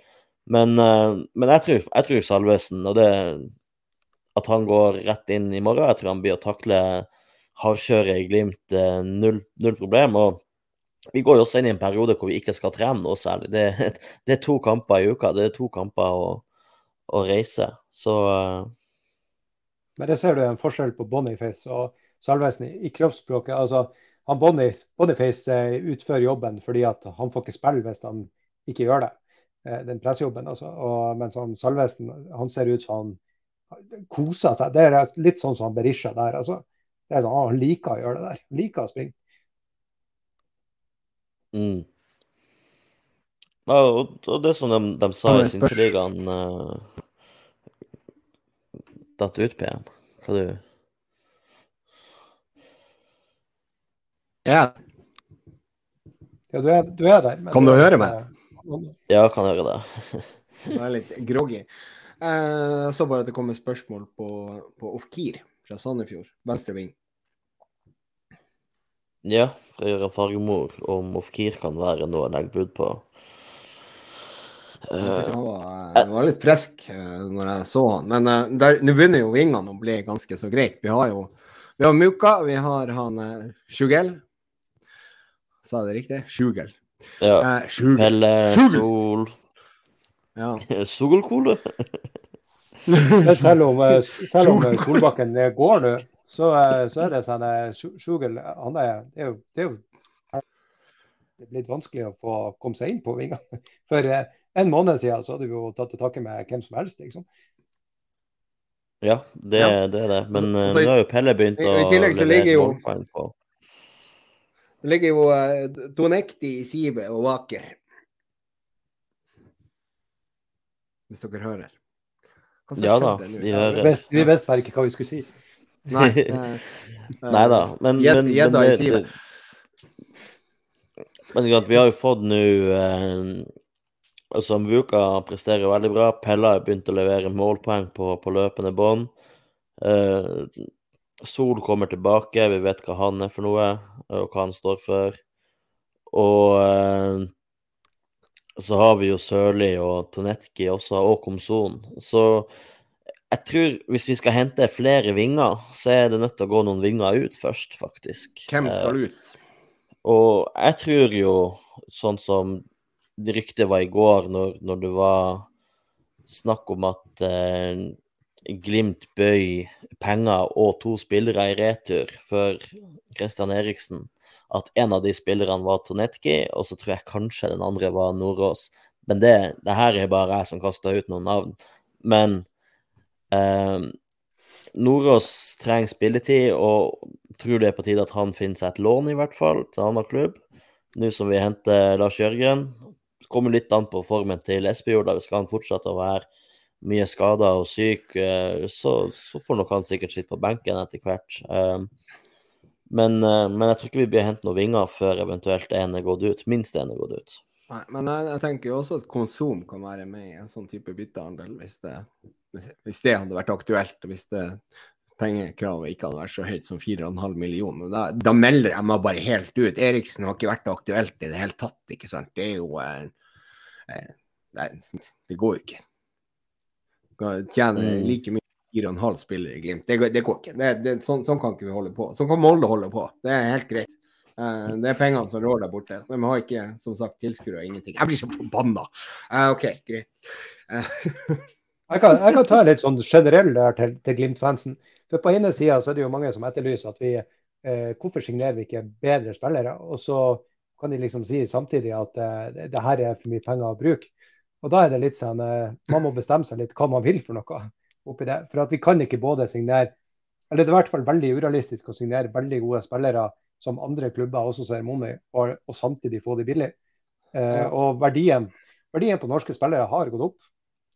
Men, eh, men jeg, tror, jeg tror Salvesen, og det at han går rett inn i morgen, jeg tror han blir å takle hardkjøret i Glimt eh, null, null, problem. og vi går jo også inn i en periode hvor vi ikke skal trene noe særlig. Det, *laughs* det er to kamper i uka. Det er to kamper å, å reise. Så uh, men det ser du en forskjell på Boniface og Salvesen i kroppsspråket. altså han Boniface eh, utfører jobben fordi at han får ikke spille hvis han ikke gjør det. Eh, den pressejobben, altså. Og, mens han Salvesen han ser ut som han koser seg. Det er litt sånn som han Berisha der. altså. Det er sånn, Han liker å gjøre det der. Han liker å springe. Mm. Ja, og, og det som de, de sa i Sinterligaen uh, datt ut PM? Hva du Ja. Ja, du er, du er der. kan du, høre meg? Ja, jeg kan høre det. *laughs* Jeg er litt groggy. Eh, jeg så bare at det kom et spørsmål på, på Ofkir fra Sandefjord, venstre ving. Ja, fra Fargemor, om Ofkir kan være noe å legge bud på. Han var, han var, litt frisk uh, når jeg så han. Men uh, nå begynner jo vingene å bli ganske så greit. Vi har jo vi har Muka, vi har han Sjugel. Sa jeg det riktig? Sjugel. Ja. Eh, Sjugel. Pelle Sol. Ja. *laughs* Solkole. selv om, *laughs* selv om Solbakken går nå, så, eh, så er det sånn Sjugel han er, det er jo, det er jo det er blitt vanskelig å få komme seg inn på vingene. *laughs* For en måned siden så hadde vi jo tatt til takke med hvem som helst. liksom. Ja, det, Ja. det er det. Men Altså, eh, altså, nå har jo Pelle begynt i- å i tillegg så ligger jo- på Det ligger jo uh, Donekti i sivet og vaker. Hvis dere hører. Ja da, vi Vi hører. visste, vi visste bare ikke hva vi skulle si. *laughs* Nei, *laughs* eh, Nei da, men, Gjed- men, men men, Men vi har jo fått nå eh, Altså, Mvuka presterer veldig bra. Pella har begynt å levere målpoeng på, på løpende bånd. Eh, Sol kommer tilbake, vi vet hva han er for noe, og hva han står for. Og eh, så har vi jo Sørli og Tonetki også, og Komson. Så jeg tror hvis vi skal hente flere vinger, så er det nødt til å gå noen vinger ut først, faktisk. Hvem Eh, skal ut? og jeg tror jo, sånn som det ryktet var i går, når, når det var snakk om at eh, Glimt bøy penger og to spillere i retur for Christian Eriksen, at en av de spillerne var Tonetki, og så tror jeg kanskje den andre var Nordås. Men det, det her er bare jeg som kaster ut noen navn. Men eh, Nordås trenger spilletid, og tror det er på tide at han finner seg et lån, i hvert fall, til en annen klubb. Nå som vi henter Lars Jørgen. Kommer litt an på formen til Espejord. da Skal han fortsette å være mye skada og syk, eh, så, så får nok han sikkert sitte på benken etter hvert. Eh, Men, eh, men jeg tror ikke vi blir hentet noen vinger før eventuelt én er gått ut. Minst én er gått ut. Nei, men jeg, jeg tenker jo også at konsum kan være med i en sånn type byttehandel, hvis det, hvis det hadde vært aktuelt. Hvis det pengekravet ikke hadde vært så høyt som 4,5 millioner. Da, da melder jeg meg bare helt ut. Eriksen har ikke vært aktuelt i det hele tatt, ikke sant. Det er jo eh, eh, Nei, det går jo ikke. like mye fire like mye 4,5 spiller i Glimt. Det, det går ikke. Det, det, sånn, sånn kan ikke vi holde på. Sånn kan Molde holde på. Det er helt greit. Uh, det er pengene som rår der borte. De har ikke som sagt tilskuere og ingenting. Jeg blir så forbanna! Uh, OK, greit. Eh, *laughs* Jeg kan, jeg kan ta litt sånn generell der til, til Glimt-fansen. For På ene sida er det jo mange som etterlyser at vi eh, hvorfor signerer vi ikke bedre spillere? Og så kan de liksom si samtidig at eh, det, her er for mye penger å bruke. Og da er det litt sånn eh, Man må bestemme seg litt hva man vil for noe oppi det. For at vi kan ikke både signere Eller det er i hvert fall veldig urealistisk å signere veldig gode spillere som andre klubber også ser imot, og, og samtidig få de billig. Eh, og verdien, verdien på norske spillere har gått opp.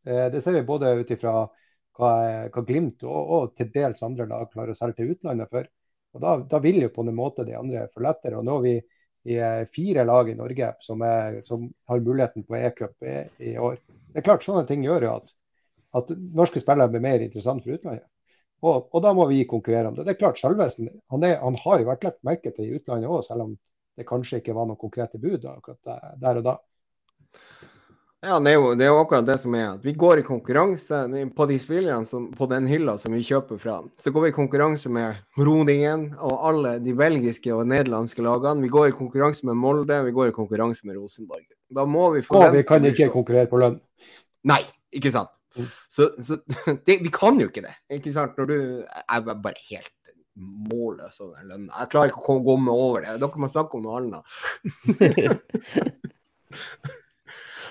Eh, Det ser vi både ut ifra hva, hva Glimt og, og til dels andre lag klarer å selge til utlandet for. Og Da, da vil jo på en måte de andre få lettere. Og nå er vi i eh, fire lag i Norge som, er, som har muligheten på e-cup i, i år. Det er klart Sånne ting gjør jo at, at norske spillere blir mer interessant for utlandet. Og, og da må vi konkurrere om det. Det er klart Salvesen han, er, han har jo vært lagt merke til i utlandet òg, selv om det kanskje ikke var noen konkrete bud akkurat der og da. Ja, det er, jo, det er jo akkurat det som er. at Vi går i konkurranse på de spillerne som, på den hylla som vi kjøper fra. Så går vi i konkurranse med Rodingen og alle de belgiske og nederlandske lagene. Vi går i konkurranse med Molde, vi går i konkurranse med Rosenborg. Da må vi Og forvente vi kan ikke konkurrere på lønn. Nei, ikke sant. Mm. Så, så *laughs* det, vi kan jo ikke det. Ikke sant? Når du Jeg er bare helt målløs over den lønna. Jeg klarer ikke å komme- over det. Dere må snakke om noe annet. *laughs* *laughs*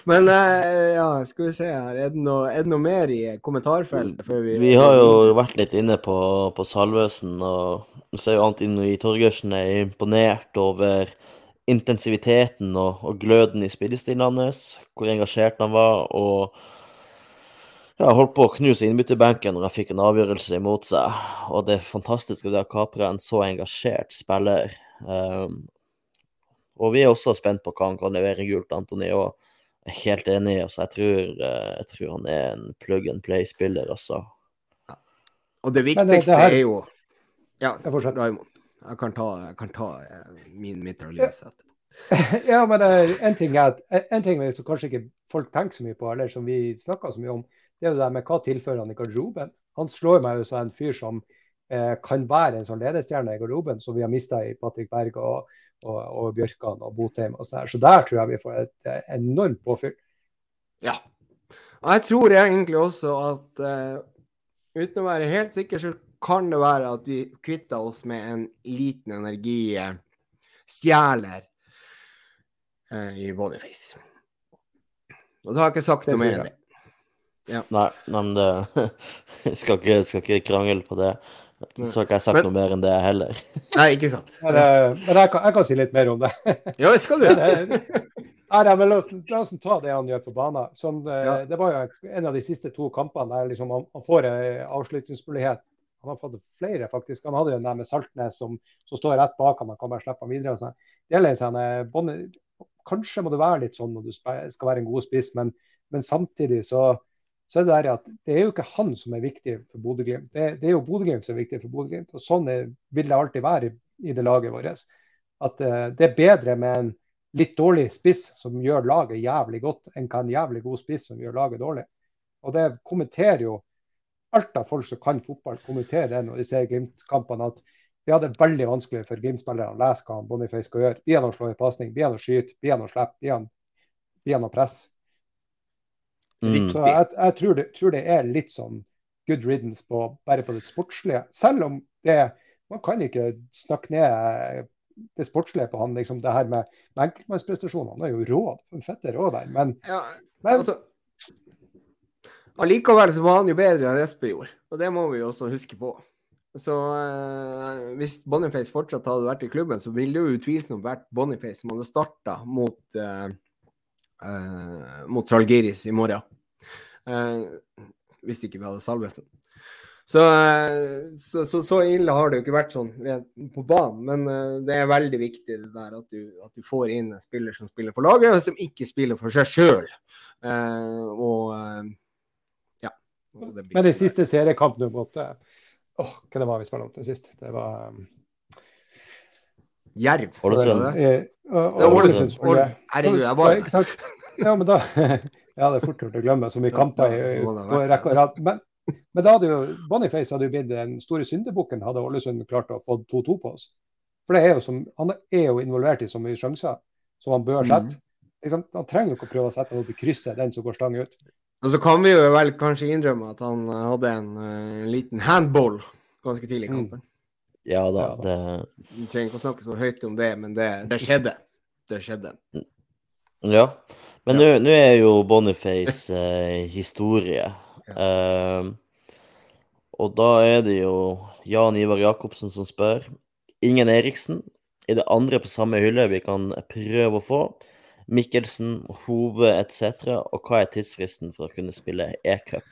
Men eh, ja, skal vi se her. Er det noe, er det noe mer i kommentarfeltet vi Vi har jo vært litt inne på, på Salvesen, og så er jo Antin i Torgersen er imponert over intensiviteten og, og gløden i spillestilen hans, hvor engasjert han var, og ja, holdt på å knuse innbytterbenken når han fikk en avgjørelse imot seg. Og det er fantastisk at de har kapra en så engasjert spiller. Um, og vi er også spent på hva han kan levere gult, Antony. og jeg er helt enig. altså Jeg tror, eh, jeg tror han er en plug and play-spiller, altså. Og det viktigste det her- er jo Ja, Jeg fortsetter. Raimond. Jeg kan ta, jeg kan ta eh, min mitraljøse etterpå. *laughs* Ja, men eh, en ting er at en ting som kanskje ikke folk tenker så mye på, eller som vi snakker så mye om, det er jo det der med hva tilfører han i garderoben. Han slår meg jo som en fyr som eh, kan være en sånn ledestjerne i garderoben, som vi har mista i Patrick Berg og, og, og Bjørkan og Botheim og sånn. Så der tror jeg vi får et eh, enormt påfyll. Ja. Jeg tror egentlig også at uh, uten å være helt sikker, så kan det være at vi kvitter oss med en liten energistjeler uh, i Boniface. Og da har jeg ikke sagt noe mer enn det. Nei, nei, men det *laughs* skal ikke, skal ikke krangle på det. Så har ikke jeg sagt Men- noe mer enn det heller. *laughs* Nei, ikke sant. Men, eh, men jeg, kan, jeg kan si litt mer om det. Ja, det skal du. *laughs* Det- Nei, nei, men la oss, la oss ta det han gjør på banen. Sånn, eh, Ja. Det var jo en av de siste to kampene der liksom han, han får en avslutningsmulighet. Han har fått flere, faktisk. Han hadde jo den der med Saltnes som, som står rett bak han, og kan bare slippe han videre. og sånn. Det gjelder en sånn, eh, Bonne- Kanskje må det være litt sånn når du skal være en god spiss, men, men samtidig så, så er det der at det er jo ikke han som er viktig for Bodø-Glimt. Det, det er jo Bodø-Glimt som er viktig for Bodø-Glimt. Og sånn er, vil det alltid være i, i det laget vårt. At uh, det er bedre med en litt dårlig spiss som gjør laget jævlig godt, enn hva en jævlig god spiss som gjør laget dårlig. Og det kommenterer jo alt av folk som kan fotball, kommenterer det når de ser Glimt-kampene. at vi hadde veldig vanskelig for Glimt-spillerne å lese hva Boniface skal gjøre. Blir han å slå i pasning, blir han å skyte, blir han å slippe, blir han å presse. Mm. Så jeg, jeg tror, det, tror det er litt sånn good riddance på, bare på det sportslige. Selv om det Man kan ikke snakke ned det sportslige på han. liksom Det her med, med enkeltmannsprestasjoner. Han er jo rå. En fette rå der. Men, Ja, men altså Allikevel så var han jo bedre enn Espe gjorde, og det må vi jo også huske på. Så eh, hvis Boniface fortsatt hadde vært i klubben, så ville det jo utvilsomt vært Boniface som hadde starta mot, eh, eh, mot Salgiris i morgen. Eh, hvis ikke vi hadde Salvesen. Så, eh, så, så, så ille har det jo ikke vært sånn rent på banen, men eh, det er veldig viktig det der at du, at du får inn en spiller som spiller for laget, og som ikke spiller for seg sjøl. og eh, ja. Og det blir- Men den siste seriekampen du måtte Åh, hva det var vi spilte mot til sist? Det var Jerv. Ålesund. eh, Ålesund. Ålesund Herregud, jeg var? Ja, men da *laughs* Ja, det er fort gjort å glemme så mye kamper på rekke og rad. Men, men da hadde jo Boniface hadde jo blitt den store syndebukken, hadde Ålesund klart å få 2-2 på oss. For det er jo som, han er jo involvert i så mye sjanser som han bør sette. Mm. Han trenger jo ikke å prøve å sette noe til krysset, den som går stang ut. Og så kan vi jo vel kanskje innrømme at han eh, hadde en eh, liten handball ganske tidlig i Mm. Ja da, Ja da. det Vi trenger ikke å snakke så høyt om det, men det, det skjedde. Det skjedde. Ja. Men nå nå er jo Boniface eh, historie. Eh, og da er det jo Jan Ivar Jacobsen som spør. Ingen Eriksen. Er det andre på samme hylle vi kan prøve å få? Mikkelsen, Hove etc. Og hva er tidsfristen for å kunne spille e-cup?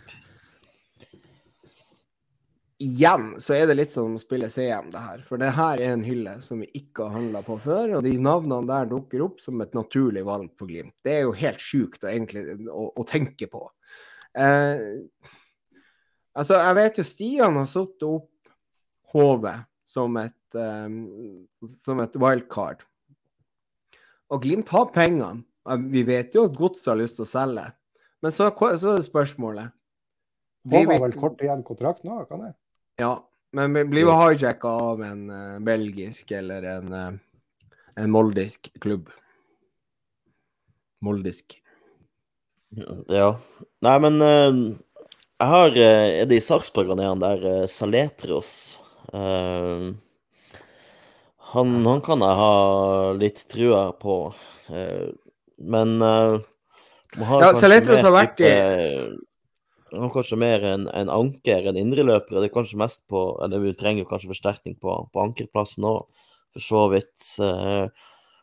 Igjen så er det litt som å spille CM, det her. For det her er en hylle som vi ikke har handla på før, og de navnene der dukker opp som et naturlig valg på Glimt. Det er jo helt sjukt å, å, å tenke på. Eh, altså, jeg vet jo Stian har satt opp HV som et, eh, som et wildcard. Og Glimt har pengene. Vi vet jo at Godset har lyst til å selge. Men så, så er det spørsmålet Han har vel kort igjen kontrakt nå, kan jeg? Ja, men vi blir jo hijacka av en uh, belgisk eller en, uh, en moldisk klubb. Moldisk. Ja. Nei, men uh, jeg har Er det i Sarpsborg han er, han der Saletros? Han, han kan jeg ha litt trua på, men Ja, Saletros har vært i- Han er kanskje mer en, en anker enn indreløper. Det er kanskje mest på eller Vi trenger kanskje forsterkning på, på ankerplassen òg, for så vidt. eh,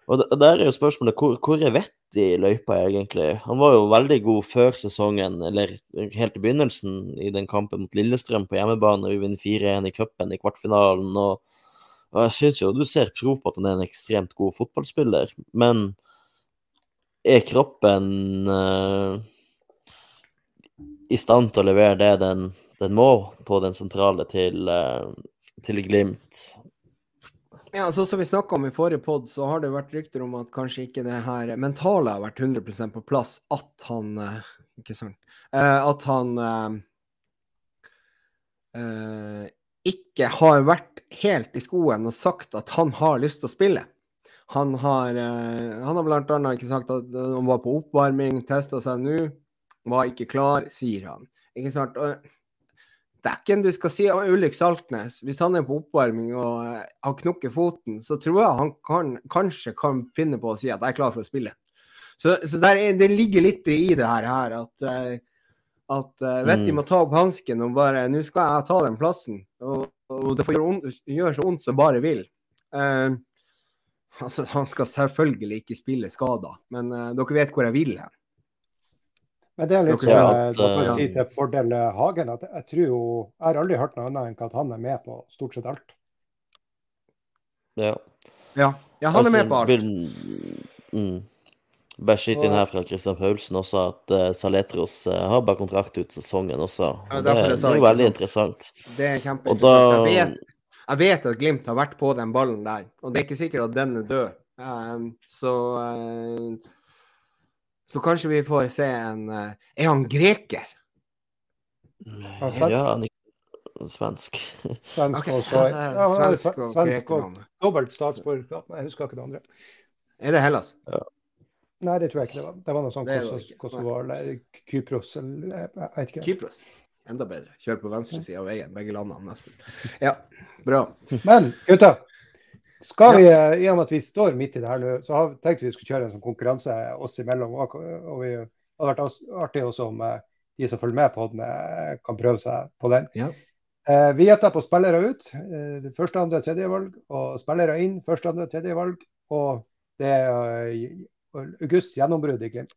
og der er jo spørsmålet hvor, hvor er vettet i løypa, egentlig? Han var jo veldig god før sesongen, eller helt i begynnelsen, i den kampen mot Lillestrøm på hjemmebane. Vi vinner 4-1 i cupen i kvartfinalen. Og, og jeg syns jo du ser prov på at han er en ekstremt god fotballspiller, men er kroppen eh, i stand til å levere det den, den må på den sentrale til, eh, til Glimt? Ja, så som vi snakka om i forrige pod, så har det vært rykter om at kanskje ikke det her mentale har vært 100% på plass. At han eh, Ikke sant. Eh, at han ikke har vært helt i skoen og sagt at han har lyst til å spille. Han har, eh, han har annet ikke sagt at han var på oppvarming, testa seg nå, var ikke klar, sier han. Ikke sant? Og en du skal si Ulrik Saltnes, hvis han er på oppvarming og uh, har knukket foten, så tror jeg han kan, kanskje kan finne på å si at jeg er klar for å spille. Så, så er, det ligger litt i det her, her at, uh, at uh, Vetti mm. må ta opp hansken og bare Nå skal jeg ta den plassen. Og, og det får gjøre, gjør så vondt som bare vil. Uh, altså, han skal selvfølgelig ikke spille skada, men dere vet hvor jeg vil hen. Men det er litt sånn at, dere ja. si til fordel Hagen at jeg tror jo Jeg har aldri hørt noe annet enn at han er med på stort sett alt. Ja. Ja, ja han er med på alt. Mm. Bare skyt inn her fra Christian Paulsen også at uh, Saletros uh, har bare kontrakt ut sesongen også. Ja, det, det, er jo veldig interessant. Det er kjempeinteressant. Da... Jeg, vet, jeg, vet, at Glimt har vært på den ballen der, og det er ikke sikkert at den er død. Um, så uh, så kanskje vi får se en uh, Er han greker? Han svensk. Ja, han er svensk. Svensk okay. Ja, svensk og, svensk og dobbelt statsborgerskap. Jeg husker ikke det andre. Er det Hellas? Ja. Nei, det tror jeg ikke det var. Det var noe sånt Kosovo, Kosovo eller Kypros eller jeg vet ikke. Kypros. Enda bedre. Kjør på venstre side av veien, begge landene nesten. Ja, bra. Men gutta, skal vi, ja. I og med at vi står midt i det her nå, så har vi tenkt vi skulle kjøre en sånn konkurranse oss imellom. Og, vi det hadde vært artig også om eh, de som følger med på den, eh, kan prøve seg på den. Ja. Eh, vi gjetter på spillere ut. Eh, første, andre, tredje valg. Og spillere inn. Første, andre, tredje valg. Og det er uh, Augusts gjennombrudd i Glimt.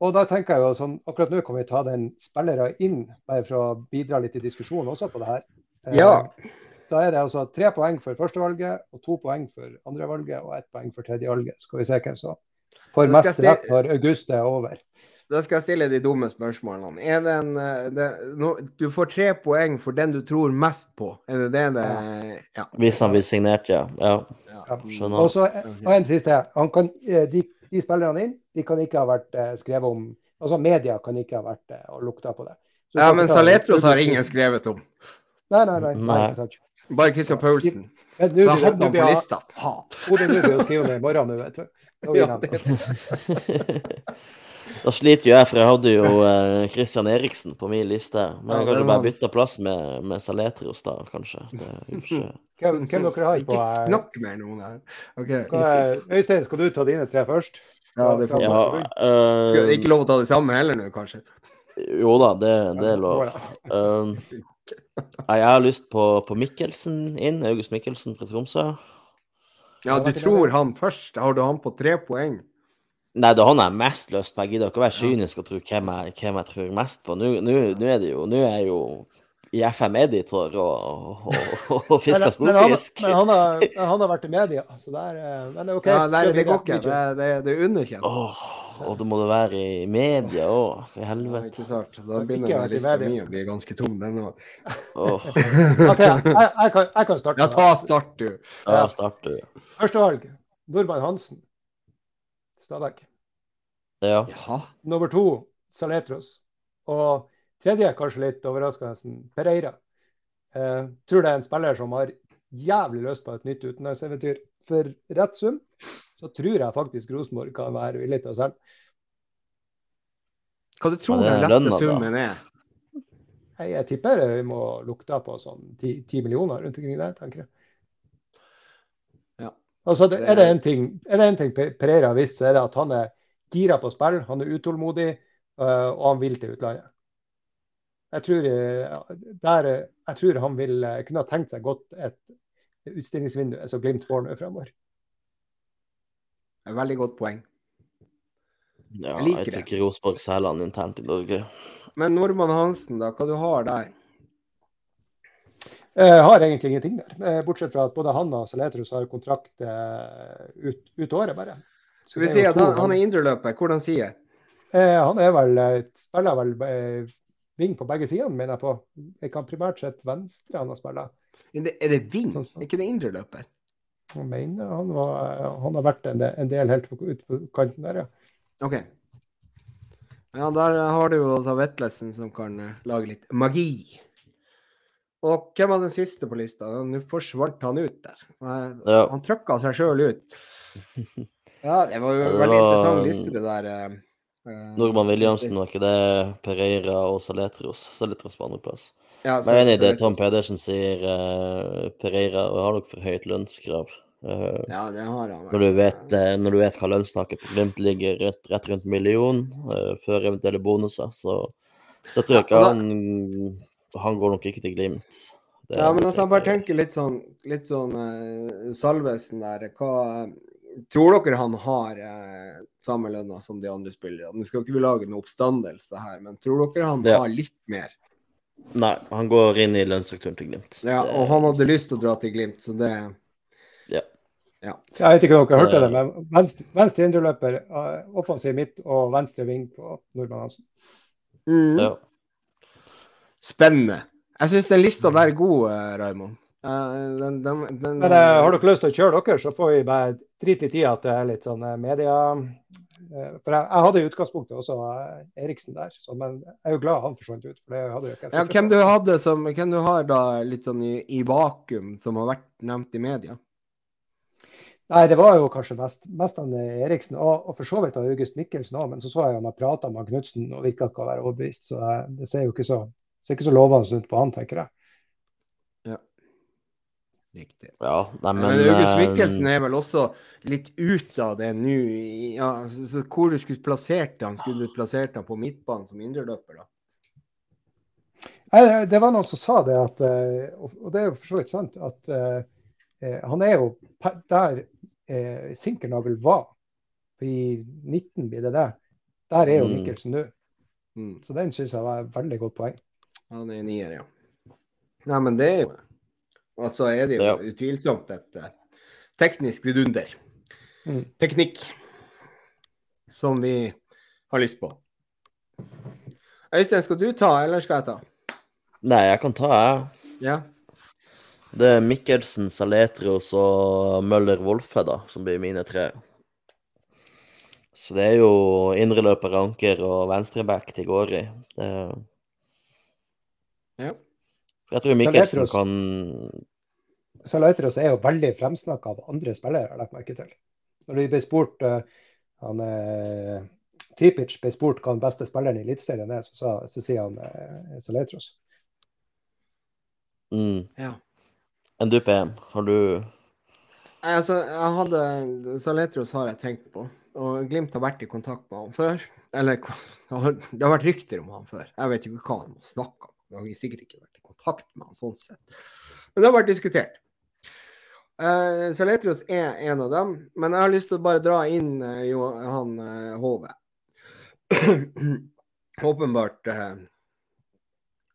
Og da tenker jeg jo sånn, Akkurat nå kan vi ta den spillere inn, bare for å bidra litt i diskusjonen også på det her. Ja. Da er det altså tre poeng for førstevalget, og to poeng for andrevalget og ett poeng for tredjevalget. Skal vi se hvem som får mest stille... rett når august er over. Da skal jeg stille de dumme spørsmålene. Er det en, eh, det, no, du får tre poeng for den du tror mest på. Er det det det ja. Hvis han blir signert, ja. ja. Skjønner. Og så en siste. Kan, eh, de, de, spillerne inn de kan ikke ha vært eh, skrevet om Altså media kan ikke ha vært og lukta på det. Så ja, men Saletros har ingen skrevet om. Nei, nei, nei. nei. nei bare Christian Paulsen. Da hadde han på lista. Hodet nå blir å skrive ned i morgen, vet du. Ja, *laughs* da sliter jo jeg, for jeg hadde jo uh, Christian Eriksen på min liste. Men jeg kanskje bare bytte plass med, med Saletrios, da, kanskje. hvem, hvem dere har på Ikke snakk mer her. Okay. Øystein, skal du ta dine tre først? Ja, det får ja, uh, Ikke lov å ta det samme heller nå, kanskje? Jo da, det, det er lov. Uh, jeg har lyst på, på Mikkelsen inn. August Mikkelsen fra Tromsø. Ja, du tror han først? Har du han på tre poeng? Nei, det er han jeg har mest lyst på. Jeg gidder ikke å være kynisk og tro hvem jeg, hvem jeg tror mest på. Nå, nå, nå er det jo Nå er jeg jo i FM-editor og, og, og, og fiska storfisk. Men, han, har, han har vært i media, så det er, men det er OK. Ja, det, det går ikke. Det, det, det er underkjent. Oh, og det må det være i media òg. I helvete. Ja, ikke sant. Da begynner lista mi å bli ganske tung, den òg. Oh. OK, jeg, jeg, kan, jeg, kan, starte. Ja, ta start, du. Ja, start, du. Førstevalg. Nordmann Hansen. Stabæk. Ja. Jaha. Nummer to Saletros. Og Tredje, kanskje litt overraskende, Pereira. Eh, tror det er en spiller som har jævlig lyst på et nytt utenlandseventyr. For rett sum så tror jeg faktisk Rosenborg kan være villig til å selge. Hva du tror den rette summen er? Jeg, jeg tipper vi må lukte på sånn ti millioner rundt omkring der, tenker jeg. Altså, er det en ting, er det en ting Pereira har visst, så er det at han er gira på spill, han er utålmodig, uh, og han vil til utlandet. Jeg tror, eh, der, jeg tror, han vil eh, kunne ha tenkt seg godt et utstillingsvindu som Glimt får nå fremover. Veldig godt poeng. Ja, jeg liker jeg det. ikke Rosenborg selger han internt i Norge. Men Normann Hansen, da, hva du har der? Jeg har egentlig ingenting der. Eh, bortsett fra at både han og Saletros har kontrakt ut, ut året, bare. Skal vi si at han, han er indreløper, hvordan sier jeg? Han er vel, spiller vel Ving på begge sidene, mener jeg på. Jeg kan primært sett venstre han har spilt. Er det ving? Sånn, sånn. Er ikke det indreløper? Jeg mener han, var, han har vært en del, en del helt ut på kanten der, ja. OK. Ja, der har du jo da Vetlesen som kan eh, lage litt magi. Og hvem var den siste på lista? Nå forsvant han ut der. Han trykka seg sjøl ut. *laughs* Ja, det var jo en veldig interessant liste, det der. Eh, Nordmann Williamsen, var ikke det Pereira og Saletros? Saletros på andreplass. Ja, Jeg er enig i det Tom Pedersen sier. Uh, Pereira har nok for høyt lønnskrav. Uh, Ja, det har han. når, du vet, uh, når du vet hva lønnstaket på Glimt ligger rett, rett rundt million uh, før eventuelle bonuser, så, så tror jeg ikke han Han går nok ikke til Glimt. Det Ja, men altså, jeg bare tenker litt sånn, litt sånn Salvesen der. Hva Tror dere han har eh, samme lønna som de andre spillerne? Nå skal ikke vi lage noen oppstandelse her, men tror dere han Ja. har litt mer? Nei, han går inn i lønnsstrukturen til Glimt. Ja, og han hadde lyst til å dra til Glimt, så det Ja. Ja. Jeg vet ikke om dere hørte det, men venstre, venstre indreløper, eh, offensiv midt og venstre ving på Nordmann Hansen. mm. ja. Spennende. Jeg syns den lista der er god, eh, Raymond. Eh, den, den, den, Men eh, har dere lyst til å kjøre dere, så får vi bare drite litt i at det er litt sånn eh, media eh, For jeg, jeg hadde i utgangspunktet også eh, Eriksen der, så, men jeg er jo glad han forsvant ut. for det hadde jo ikke ja, hvem du hadde som Hvem du har da litt sånn i, i vakuum, som har vært nevnt i media? Nei, det var jo kanskje mest, mest han Eriksen, og, og for så vidt av August Mikkelsen òg. Men så så jeg han har prata med Knutsen og virka ikke å være overbevist. Så det ser jo ikke så, ser ikke så lovende ut på han, tenker jeg. Riktig. ja nei, Men, men, August eh, Mikkelsen er vel også litt ute av det nå. Ja, så, hvor du skulle plassert han? Skulle du plassert han på midtbanen som indreløper, da? Nei, Det var noen som sa det, at, eh, og det er jo for så vidt sant, at eh, eh, han er jo der uh, Sinkernagel var. I 19 blir det det. Der er jo Mm. Mikkelsen nå. Mm. Så den syns jeg var et veldig godt poeng. Han er nier, ja. Nei, men det er jo Og så er det jo Ja. utvilsomt et eh, teknisk vidunder. Mm. Teknikk som vi har lyst på. Øystein, skal du ta, eller skal jeg ta? Nei, jeg kan ta, jeg. Ja. Det er Mikkelsen, Saletros og Møller Wolfe, da, som blir mine tre. Så det er jo indreløper, anker og venstreback til går i. Det... Ja. Jeg tror Mikkelsen kan Salaiteros er jo veldig fremsnakka av andre spillere, har jeg lagt merke til. Når de ble spurt eh, han, eh, Tripic ble spurt hva den beste spilleren i Eliteserien er, så, sa, så sier han eh, Saletros. mm. ja. Enn du, PM? Har du Nei, Altså, jeg hadde Saletros har jeg tenkt på. Og Glimt har vært i kontakt med han før. Eller *laughs* det har det har vært rykter om han før. Jeg vet ikke hva han har snakka om. Jeg har sikkert ikke vært i kontakt med han sånn sett. Men det har vært diskutert. Uh, Saletros er en av dem, men jeg har lyst til å bare dra inn uh, Johan uh, Hove. *clears throat* Åpenbart uh,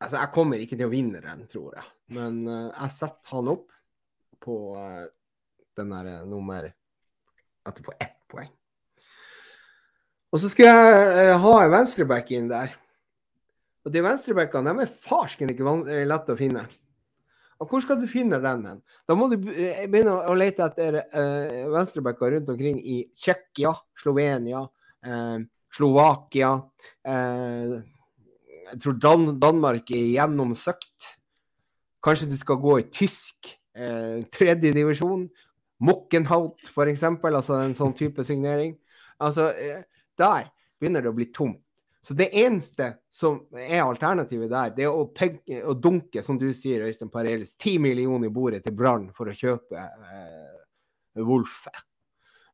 Altså, jeg kommer ikke til å vinne den, tror jeg. Men eh, jeg setter han opp på eh, den der eh, nummer Etterpå ett poeng. Og så skulle jeg eh, ha en venstreback inn der. Og de venstrebackene de er farsken ikke van- eh, lett å finne. Og hvor skal du finne den hen? Da må du begynne å lete etter eh, venstrebacker rundt omkring i Tsjekkia, Slovenia, eh, Slovakia. Eh, jeg tror Dan Danmark er gjennomsøkt. Kanskje du skal gå i tysk eh, tredje divisjon. Mokkenhout, f.eks. Altså en sånn type signering. Altså, eh, der begynner det å bli tomt. Så det eneste som er alternativet der, det er å, pegge, å dunke, som du sier, Øystein Parelis, ti millioner i bordet til Brann for å kjøpe eh, Wolfe.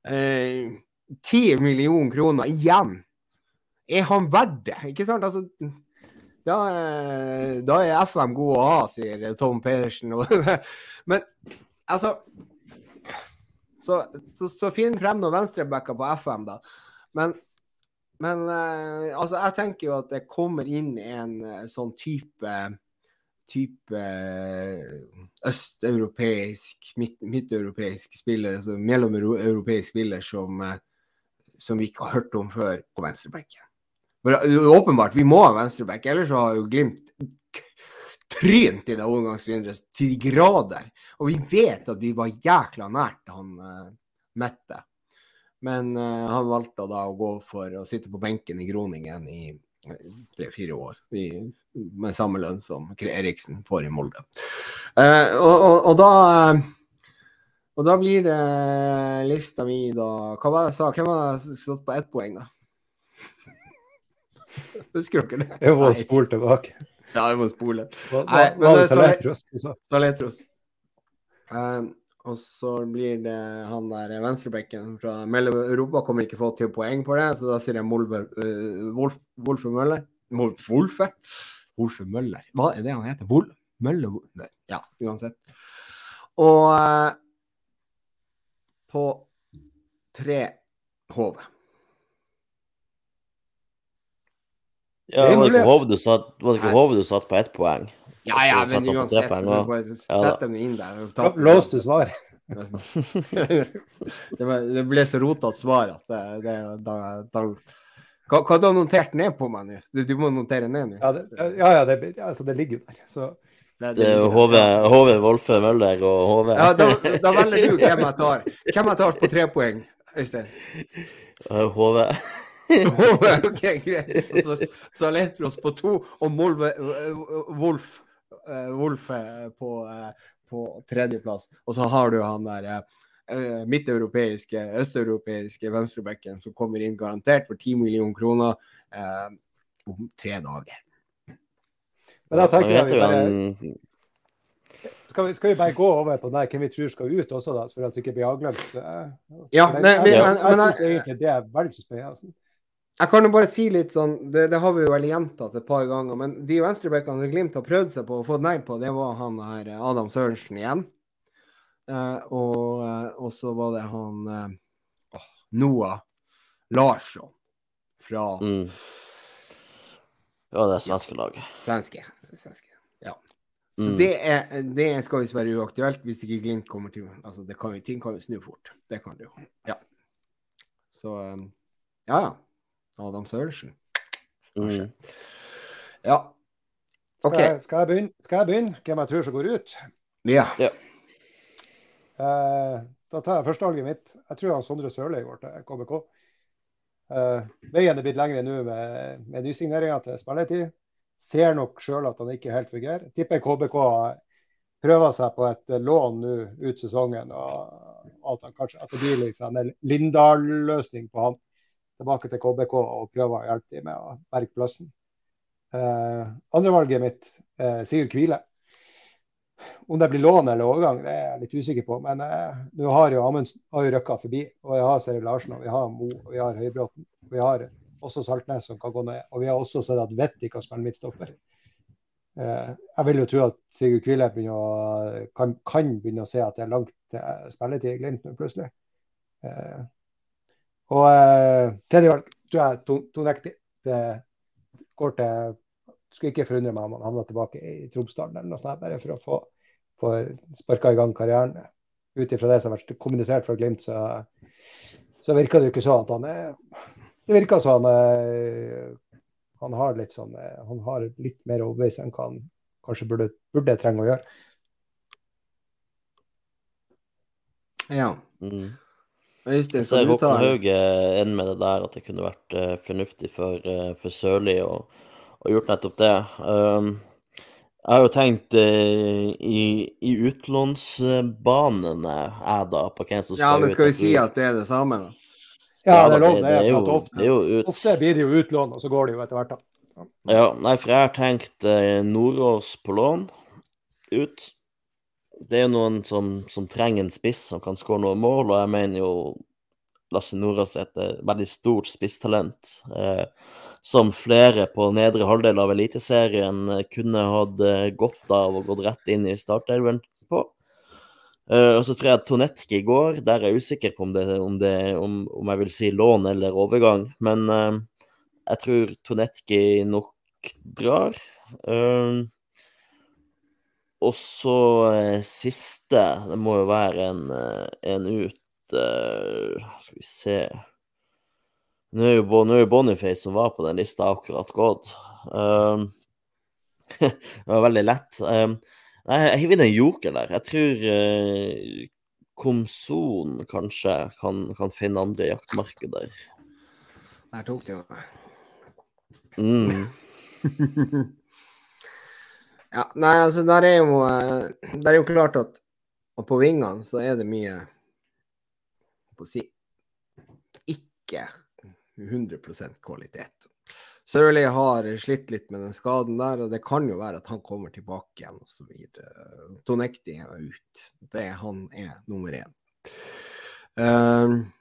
Eh, Ti millioner kroner igjen! Er han verdt det? Ikke sant? Altså, da, er- da er FM god å ha, sier Tom Pedersen. *laughs* Men altså Så, så, så finn frem noen venstrebacker på FM, da. Men, men eh, altså, jeg tenker jo at det kommer inn en eh, sånn type type eh, østeuropeisk, midt, midteuropeisk spiller, altså mellomeuropeisk spiller som, som vi ikke har hørt om før på venstrebenken. Åpenbart, vi må ha venstreback, ellers har jo Glimt trynt i det overgangsvinduet til de grader. Og vi vet at vi var jækla nært han uh, Mette. Men eh, han valgte da å gå for å sitte på benken i Groningen i eh, tre-fire år. I, med samme lønn som Eriksen får i Molde. Eh, og, og, og da eh, og da blir det lista mi, da Hva var det jeg sa? Hvem som stått på ett poeng, da? *laughs* Husker dere det? Jeg jo å Nei. spole tilbake. Ja, jeg må spole. Hva, Nei, men hva det er Saletros? Saletros. Um, og så blir det han der venstrebekken fra Mellom-Europa kommer ikke få til poeng på det, så da sier jeg Molve, uh, Wolf, Wolfe Møller. Wolf, Wolfe? Wolfe Møller. Hva er det han heter? Wol Mølle Nei, Ja, uansett. Og uh, på tre HV Ja, var det ikke. Hove du satt på ett poeng? Ja, ja, men uansett. bare Sett dem inn der. Lås til svar. *laughs* det, var, det ble så rotete svar at det, det da, da hva, hva du har notert ned på meg nå? Du, du må notere ned nå. Ja, det, ja, ja det, altså, det ligger jo der. Så Det, Det er der. Hove, Wolfe, Møller og HV. Ja, da, da velger du hvem jeg tar. Hvem jeg tar på tre poeng, Øystein? HV. Hove. Hove, OK, greit. Så, så oss på to, og Molve, Wolf, eh, Wolf eh, på, uh, på tredjeplass. Og så har du han der midteuropeiske, østeuropeiske venstrebekken som kommer inn garantert for 10 millioner kroner eh, om tre dager. Men da tenker jeg vi bare, skal, vi, skal vi bare gå over på den hvem vi tror skal ut også, da, for at det ikke blir avglemt? Ja, men, men- jeg, men- jeg, men- jeg, det er veldig så spennende. Jeg kan jo bare si litt sånn, det, det har vi vel gjentatt et par ganger, men de venstrebekkene Glimt har prøvd seg på og fått nei på, det var han her eh, Adam Sørensen igjen. Eh, og, eh, og så var det han eh, Noah Larsson fra mm. Ja, det er svenske laget. svenske. svenske. Ja. Så Mm. det, er, det skal visst være uaktuelt hvis ikke Glimt kommer til altså det kan, Ting kan jo snu fort. Det kan det jo. Ja. Så eh, ja, ja. Adam Sørensen. Mm. Ja. Skal, jeg, skal, jeg begynne? skal jeg begynne hvem jeg tror som går ut? Ja. Eh, da tar jeg førstevalget mitt. Jeg tror han Sondre Sørli går til KBK. Eh, veien er blitt lengre nå med, med nysigneringer til spilletid. Ser nok sjøl at han ikke helt fungerer. Tipper KBK prøver seg på et lån nå ut sesongen. og at, han kanskje, at det blir liksom en Lindahl-løsning på han. Tilbake til KBK og prøve å hjelpe dem med å berge plassen. Eh, Andrevalget mitt, eh, Sigurd Kvile. Om det blir lån eller overgang, det er jeg litt usikker på. Men eh, nå har jo Amundsen har røkka forbi. Og jeg har Seri Larsen, og vi har Mo, og vi har Høybråten. Vi har også Saltnes som kan gå ned. Og vi har også sett at Vetti kan spille midtstopper. Eh, jeg vil jo tro at Sigurd Kvile kan, kan begynne å se at det er langt til spilletid i Glimt nå, plutselig. Eh, og eh, tredje tror jeg To- Tonekti. Det går til Skulle ikke forundre meg om han havner tilbake i Tromsdalen eller noe sånt, bare for å få, få sparka i gang karrieren. Ut ifra det som har vært kommunisert fra Glimt, så, så virker det jo ikke sånn at han er Det virker som han han har litt sånn eh, Han har litt mer overbevisning enn hva han kanskje burde, burde trenge å gjøre. ja. Mm. Øystein, Jeg ser Håkon Haug inn enig med det der, at det kunne vært eh, fornuftig for, uh, for Sørli å å gjort nettopp det. Um, jeg har jo tenkt uh, i, i utlånsbanene, jeg da, på hvem som skal Ja, men skal vi si at det er det samme, da? Ja, det er lov. Det er, jo, ofte, det er jo ut. ofte blir det jo utlån, og så går det jo etter hvert. da. Ja, nei, for jeg har tenkt uh, Nordås på lån ut. Det er noen som, som trenger en spiss som kan skåre noen mål, og jeg mener jo Lasse Nordås er et eh, veldig stort spisstalent. Eh, som flere på nedre halvdel av Eliteserien eh, kunne hatt eh, godt av og gått rett inn i startelven på. Eh, og så tror jeg Tonetki går. Der er jeg usikker på om, det, om, det, om, om jeg vil si lån eller overgang. Men eh, jeg tror Tonetki nok drar. Um, og så eh, siste, det må jo være en, eh, en ut eh, Skal vi se Nå er jo, nå er Boniface som var på den lista, akkurat gått. Um, *laughs* det var veldig lett. Um, nei, jeg hiver inn en joker der. Jeg tror uh, Komson kanskje kan, kan finne andre jaktmarkeder. Der tok det jo. Mm. *laughs* Ja, nei, altså, der er jo eh, Det er jo klart at og på vingene så er det mye på å si ikke 100 kvalitet. Sørli har slitt litt med den skaden der, og det kan jo være at han kommer tilbake igjen osv. Tonekti er ut. Det han er nummer én. Um,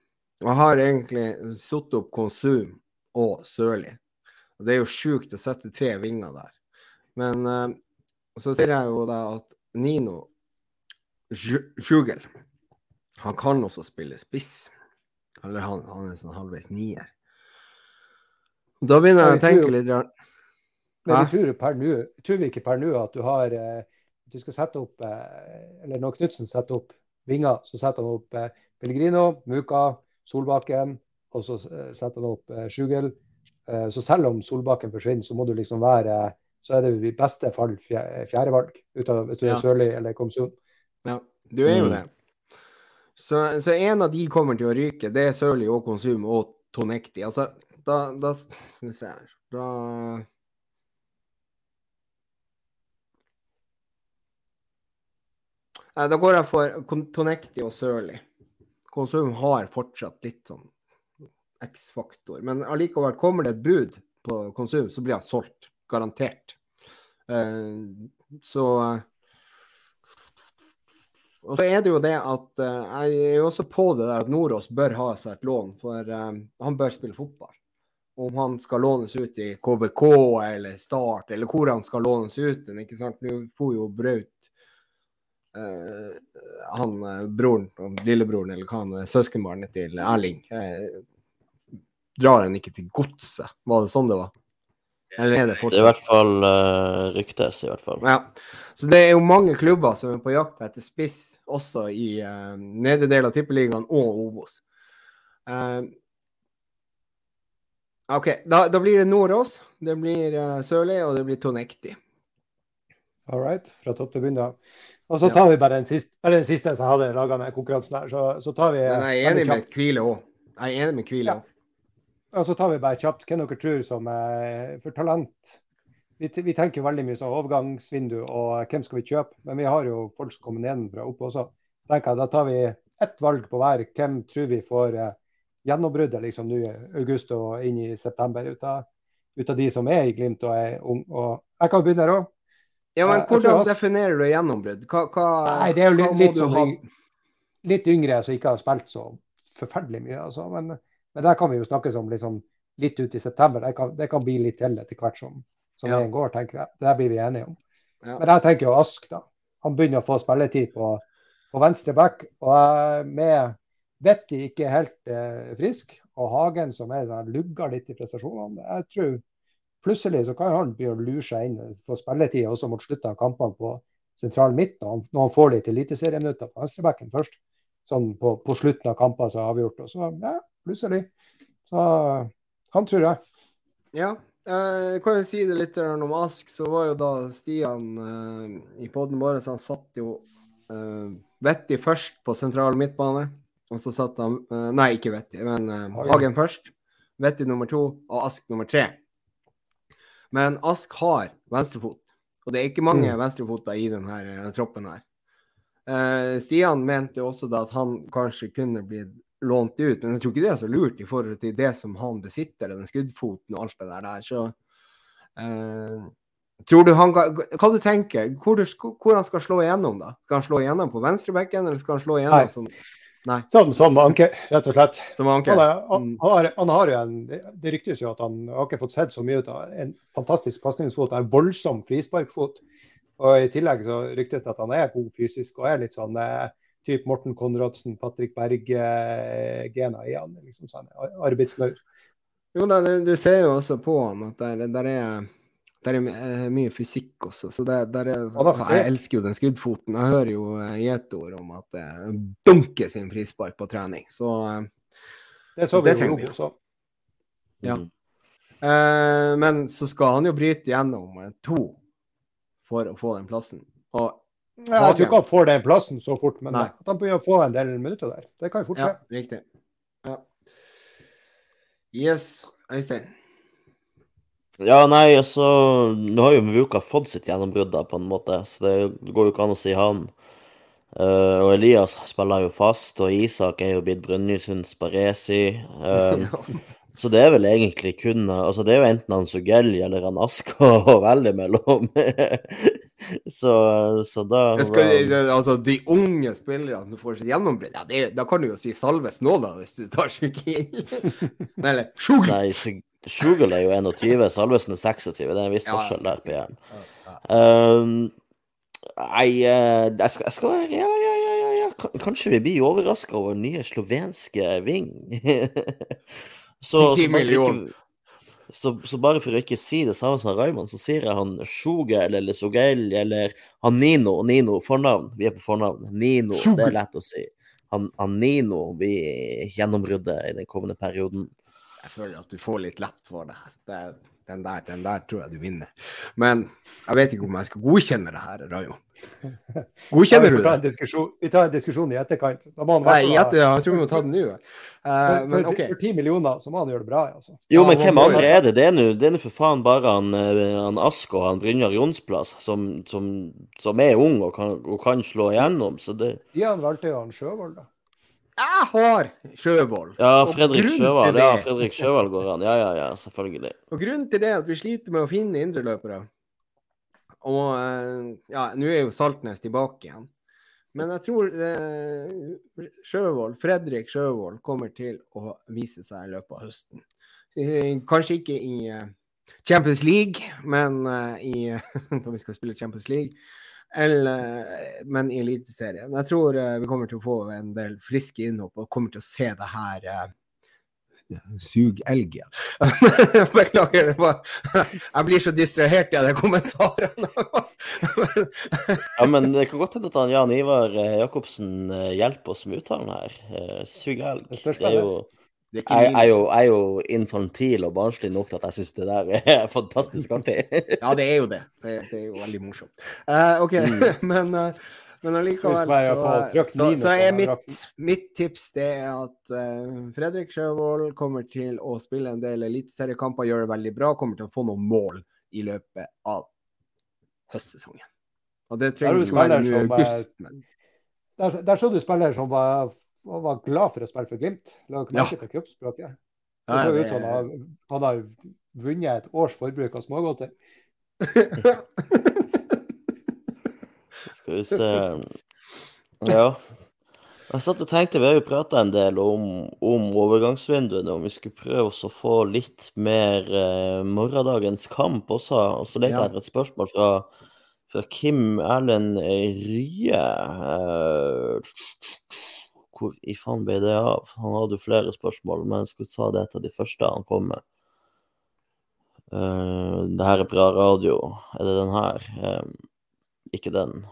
jeg har egentlig satt opp Konsum og Sørli. Det er jo sjukt å sette tre vinger der. Men uh, så sier jeg jo da at Nino Sjugel, han kan også spille spiss. Eller han, han er sånn halvveis nier. Da begynner jeg å tenke litt rart. Men tror, per nu, tror vi ikke per nå at du har eh, du skal sette opp eh, Eller når Knutsen setter opp vinger, så setter han opp eh, Pellegrino, Muka, Solbakken, og så eh, setter han opp eh, Sjugel. Så selv om Solbakken forsvinner, så må du liksom være Så er det i beste fall fjerdevalg, hvis du er ja. Sørli eller Komsun. Ja, du er jo mm. det. Så, så, en av de kommer til å ryke. Det er Sørli og Konsum og Tonekti. Altså, da, da Skal vi se her Da Da går jeg for Tonekti og Sørli. Konsum har fortsatt litt sånn X-faktor. Men allikevel, kommer det et bud på Konsum, så blir han solgt. Garantert. Uh, så Og så er det jo det at uh, jeg er jo også på det der at Nordås bør ha seg et lån, for uh, han bør spille fotball om han skal lånes ut i KBK eller Start, eller hvor han skal lånes ut. ikke sant? Nå får jo Braut eh, han eh, broren, lillebroren eller hva han søskenbarnet til Erling, eh, drar han ikke til godset? Var det sånn det var? Eller er det fortsatt? Det er i hvert fall uh, ryktes, i hvert fall. Ja. Så det er jo mange klubber som er på jakt etter spiss, også i uh, nedre del av Tippeligaen og Obos. Uh, OK, da, da, blir det Nordås, det blir uh, Sørli, og det blir Tonekti. All right, fra topp til bunn, Og så tar ja. vi bare den siste, bare den siste som hadde laga konkurransen her. Så, så, tar vi Men jeg er enig med Kvile òg. Jeg er enig med Kvile òg. Og så tar vi bare kjapt hvem dere tror som er for talent. Vi, vi tenker veldig mye sånn overgangsvindu og hvem skal vi kjøpe. Men vi har jo folk som kommer nedenfra opp også. tenker Da tar vi ett valg på hver. Hvem tror vi får eh, gjennombruddet liksom nå i august og inn i september ut av, ut av de som er i Glimt og er ung. Og jeg kan begynne her òg. Ja, men hvordan definerer du gjennombrudd? Hva, hva, Nei, det er jo litt, litt, sånn, litt yngre som ikke har spilt så forferdelig mye. Altså. Men, men der kan vi jo snakkes om liksom, litt ut i september. Det kan, det kan bli litt til etter hvert som, som ja. går, tenker jeg. Det blir vi enige om. Ja. Men jeg tenker jo Ask, da. Han begynner å få spilletid på, på venstre back. Og med Vetti ikke helt eh, frisk, og Hagen som er sånn, lugger litt i prestasjonene. Jeg tror plutselig så kan han begynne å lure seg inn og få spilletid også mot slutten av kampene på sentral midt, når han, når han får litt eliteserieminutter på venstrebacken først. Sånn på, på, slutten av kampene som er avgjort. Og så, ja, plutselig. Så han tror jeg. Ja, jeg eh, kan jo si det litt om Ask. Så var jo da Stian uh, i poden vår, så han satt jo uh, Vetti først på sentral midtbane. Og så satt han Nei, ikke Vetti, men Hagen først. Vetti nummer to og Ask nummer tre. Men Ask har venstrefot, og det er ikke mange mm. venstrefoter i denne troppen her. Stian mente jo også da at han kanskje kunne blitt lånt ut, men jeg tror ikke det er så lurt i forhold til det som han besitter, den skuddfoten og alt det der. der. Så tror du han Hva du tenker hvor, hvor han skal slå igjennom, da? Skal han slå igjennom på venstrebekken, eller skal han slå igjennom Nei. som som, som, anker, rett og slett. Han, er, han, han, har, han, har, jo en, Det ryktes jo at han har ikke fått sett så mye ut av en fantastisk pasningsfot, en voldsom frisparkfot. Og I tillegg så ryktes det at han er god fysisk og er litt sånn eh, type Morten Konradsen, Patrick Berg-gena i han. liksom sånn arbeidsmaur. Jo da, du, ser jo også på han at der, der er der er eh, mye fysikk også, så der, der er, jeg elsker jo den skuddfoten. Jeg hører jo eh, gjetord om at det dunker sin frispark på trening, så eh, Det så vi jo også. Ja. Eh, men så skal han jo bryte gjennom to for å få den plassen. Og jeg tror ikke han får den plassen så fort, men Nei. at han begynner å få en del minutter der. Det kan jo fort skje. Ja, riktig. Ja. Yes, Øystein. Ja, nei, altså Nå har jo Mvuka fått sitt gjennombrudd, på en måte, så det går jo ikke an å si han. Uh, og Elias spiller jo fast, og Isak er jo blitt Brønnøysunds Baresi. *laughs* Uh, Så det er vel egentlig kun Altså, det er jo enten han Sugelli eller han Aska å velge mellom. *laughs* *laughs* så, så da skal, Altså, de unge spillerne som får sitt gjennombrudd, ja, det, da kan du jo si Salves nå, da, hvis du tar Sjugil. *laughs* Eller Sjugil! Nei, Sjugil er jo 21, Salvesen er 26. Det er en viss forskjell der på hjernen. Um, nei, eh, jeg skal, jeg skal ja, ja, ja, ja, ja. Kanskje vi blir overraska over nye slovenske Ving. *laughs* Så, så, ikke, så, så, bare for å ikke si det samme som Raymond, så sier jeg han Sjogel eller Sogel eller han Nino. Nino, fornavn. Vi er på fornavn. Nino, det er lett å si. Han, han Nino blir gjennombruddet i den kommende perioden. Jeg føler at du får litt lett for det. Det er den der, den der tror jeg du vinner. Men jeg vet ikke om jeg skal godkjenne det her, Rajo. Godkjenner du det? Vi tar en diskusjon i etterkant. Nei, i etter, jeg tror vi må ta den nå. Uh, men, okay. For ti millioner så må han gjøre det bra. Altså. Jo, men hvem andre er det? Det er nå for faen bare han, eh, han Ask og han Brynjar Jonsplass som, som, som, er ung og kan, og kan slå igjennom. Så det... Stian valgte jo han Sjøvold, da. Jeg har Sjøvold. Ja, Fredrik Sjøvold. Ja, Fredrik Sjøvold går an. Ja, ja, ja, selvfølgelig. Og grunnen til det er at vi sliter med å finne indreløpere. Og eh, ja, nå er jo Saltnes tilbake igjen. Men jeg tror eh, Sjøvold, Fredrik Sjøvold kommer til å vise seg i løpet av høsten. Eh, kanskje ikke i eh, Champions League, men i, *laughs* når vi skal spille Champions League. Eller, men i Eliteserien. Jeg tror uh, vi kommer til å få en del friske innhopp og kommer til å se det her uh, Sug elg, ja. *laughs* Beklager. Det var, jeg blir så distrahert i de kommentarene. *laughs* ja, men det kan godt hende at han Jan Ivar eh, Jacobsen hjelper oss med uttalen her. Sug elg. Det er jo jeg, jeg, er jo, jeg, er jo, infantil og barnslig nok til at jeg syns det der er *laughs* fantastisk artig. ja, det er jo det. Det, det er jo veldig morsomt. Uh, OK, mm. *laughs* men, uh, men allikevel så, så, så, er mitt, mitt, tips det er at uh, Fredrik Sjøvold kommer til å spille en del eliteseriekamper, gjøre det veldig bra, kommer til å få noen mål i løpet av høstsesongen. Og det trenger ikke være nå i august. Men... Der, der så du spiller som var og var glad for å spille for Glimt. La dere merke til kroppsspråket? Det så ut som han, han har vunnet et års forbruk av smågodter. *laughs* Skal vi se Ja. Jeg satt og tenkte, Vi har jo prata en del om, om overgangsvinduene, om vi skulle prøve oss å få litt mer eh, morgendagens kamp også. Og så leter jeg etter et spørsmål fra, fra Kim Erlend Rye. Eh, hvor i faen ble det av? Han hadde jo flere spørsmål, men jeg skulle ta det et av de første han kom med. Uh, det her er bra radio. Er det den her? Uh, ikke den.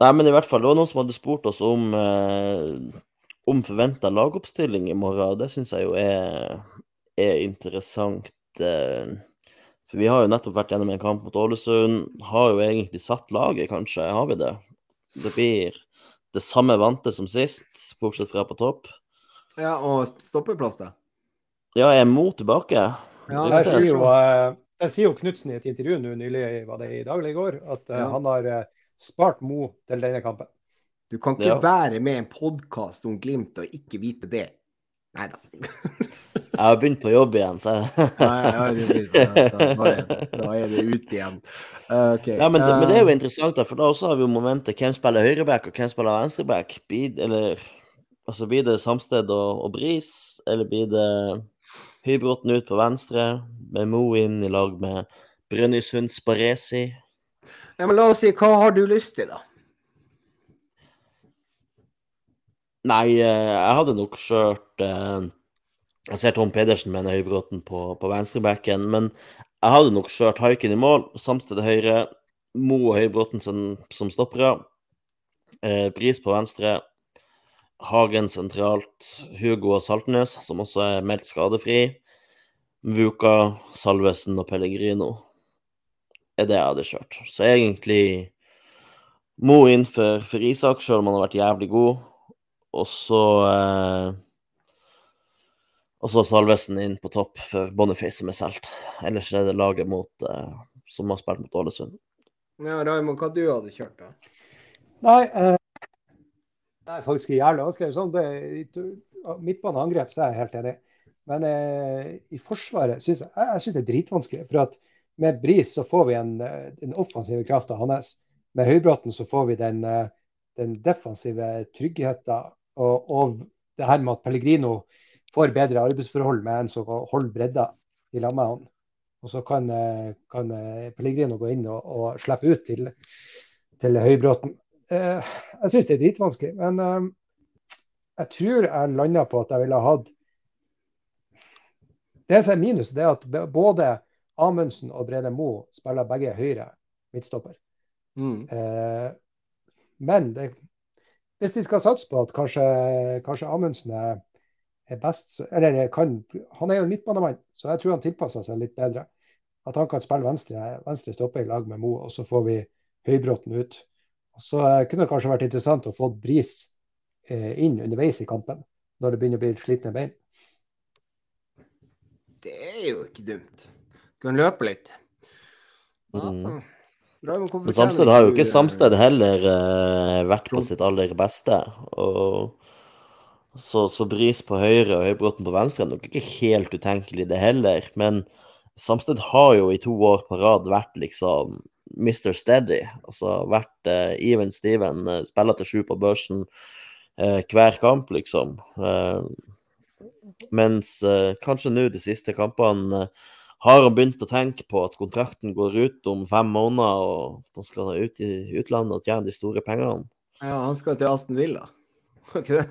Nei, men i hvert fall, det var noen som hadde spurt oss om, uh, om forventa lagoppstilling i morgen. Det syns jeg jo er, er interessant. for vi har jo nettopp vært gjennom en kamp mot Ålesund. Har jo egentlig satt laget, kanskje. Har vi det? Det blir det samme vante som sist, bortsett fra på topp. Ja, og stoppeplass, da? Ja, er Mo tilbake? Ja, det sier jo, det sier jo Knutsen i et intervju nå nylig, var det i dag eller i går, at eh, ja. han har eh, spart Mo til denne kampen. Du kan ikke ja. være med i en podkast om Glimt og ikke vite det. Nei da. jeg har begynt på jobb igjen, så Nei, da, er det ute igjen. Okay. Ja, men, uh, men, det er jo interessant, for da også har vi jo momentet hvem spiller høyreback og hvem spiller venstreback. Eller altså blir det Samsted og, og Bris, eller blir det Høybråten ut på venstre, med Mo inn i lag med Brønnøysund Sparesi? Ja, men la oss si, hva har du lyst til, da? Nei, eh, jeg hadde nok kjørt eh, Jeg ser Tom Pedersen med Høybråten på, på venstrebacken, men jeg hadde nok kjørt Haiken i mål, Samsted høyre, Mo og Høybråten som, som stoppere, eh, Bris på venstre, Hagen sentralt, Hugo og Saltnes, som også er meldt skadefri, Vuka, Salvesen og Pellegrino er det jeg hadde kjørt. Så egentlig Mo inn for, for Isak, sjøl om han har vært jævlig god. Og så eh, Og så Salvesen inn på topp for Boniface som er solgt. Ellers er det laget mot, eh, som har spilt mot Ålesund. Ja, Raymond, hva du hadde kjørt, da? Nei, eh, Det er faktisk jævlig vanskelig. Sånn, det, midtbaneangrep så er jeg helt enig. Men eh, i Forsvaret syns jeg, jeg synes det er dritvanskelig. For at med Bris så får vi en, den offensive krafta hans. Med Høybråten så får vi den, eh, den defensive tryggheten. Og, og, det her med at Pellegrino får bedre arbeidsforhold med en som holder bredda i lag med han. Og så kan, eh, kan eh, Pellegrino gå inn og, og slippe ut til, til Høybråten. Eh, jeg syns det er dritvanskelig, men eh, jeg tror jeg landa på at jeg ville hatt Det som er minus, det er at både Amundsen og Brede Mo spiller begge høyre midtstopper. Mm. Eh, men det, hvis de skal satse på at kanskje, kanskje Amundsen er, er, best Eller kan, han er jo en midtbanemann, så jeg tror han tilpasser seg litt bedre. At han kan spille venstre, venstre stopper i lag med Mo, og så får vi Høybråten ut. Så kunne det kanskje vært interessant å få Bris eh, inn underveis i kampen, når det begynner å bli slitne bein. Det er jo ikke dumt. Du kan løpe litt. Mm. Men Samsted har jo ikke Samsted heller uh, vært på sitt aller beste. Og så, så Bris på høyre og Høybråten på venstre er nok ikke helt utenkelig, det heller. Men Samsted har jo i to år på rad vært liksom Mr. Steady. Altså vært uh, even Steven, uh, spiller til sju på børsen uh, hver kamp, liksom. mens kanskje nå de siste kampene har han begynt å tenke på at kontrakten går ut om fem måneder, og at han skal ut i utlandet og tjene de store pengene? Ja, han skal til Aston Villa, *laughs* var ikke det?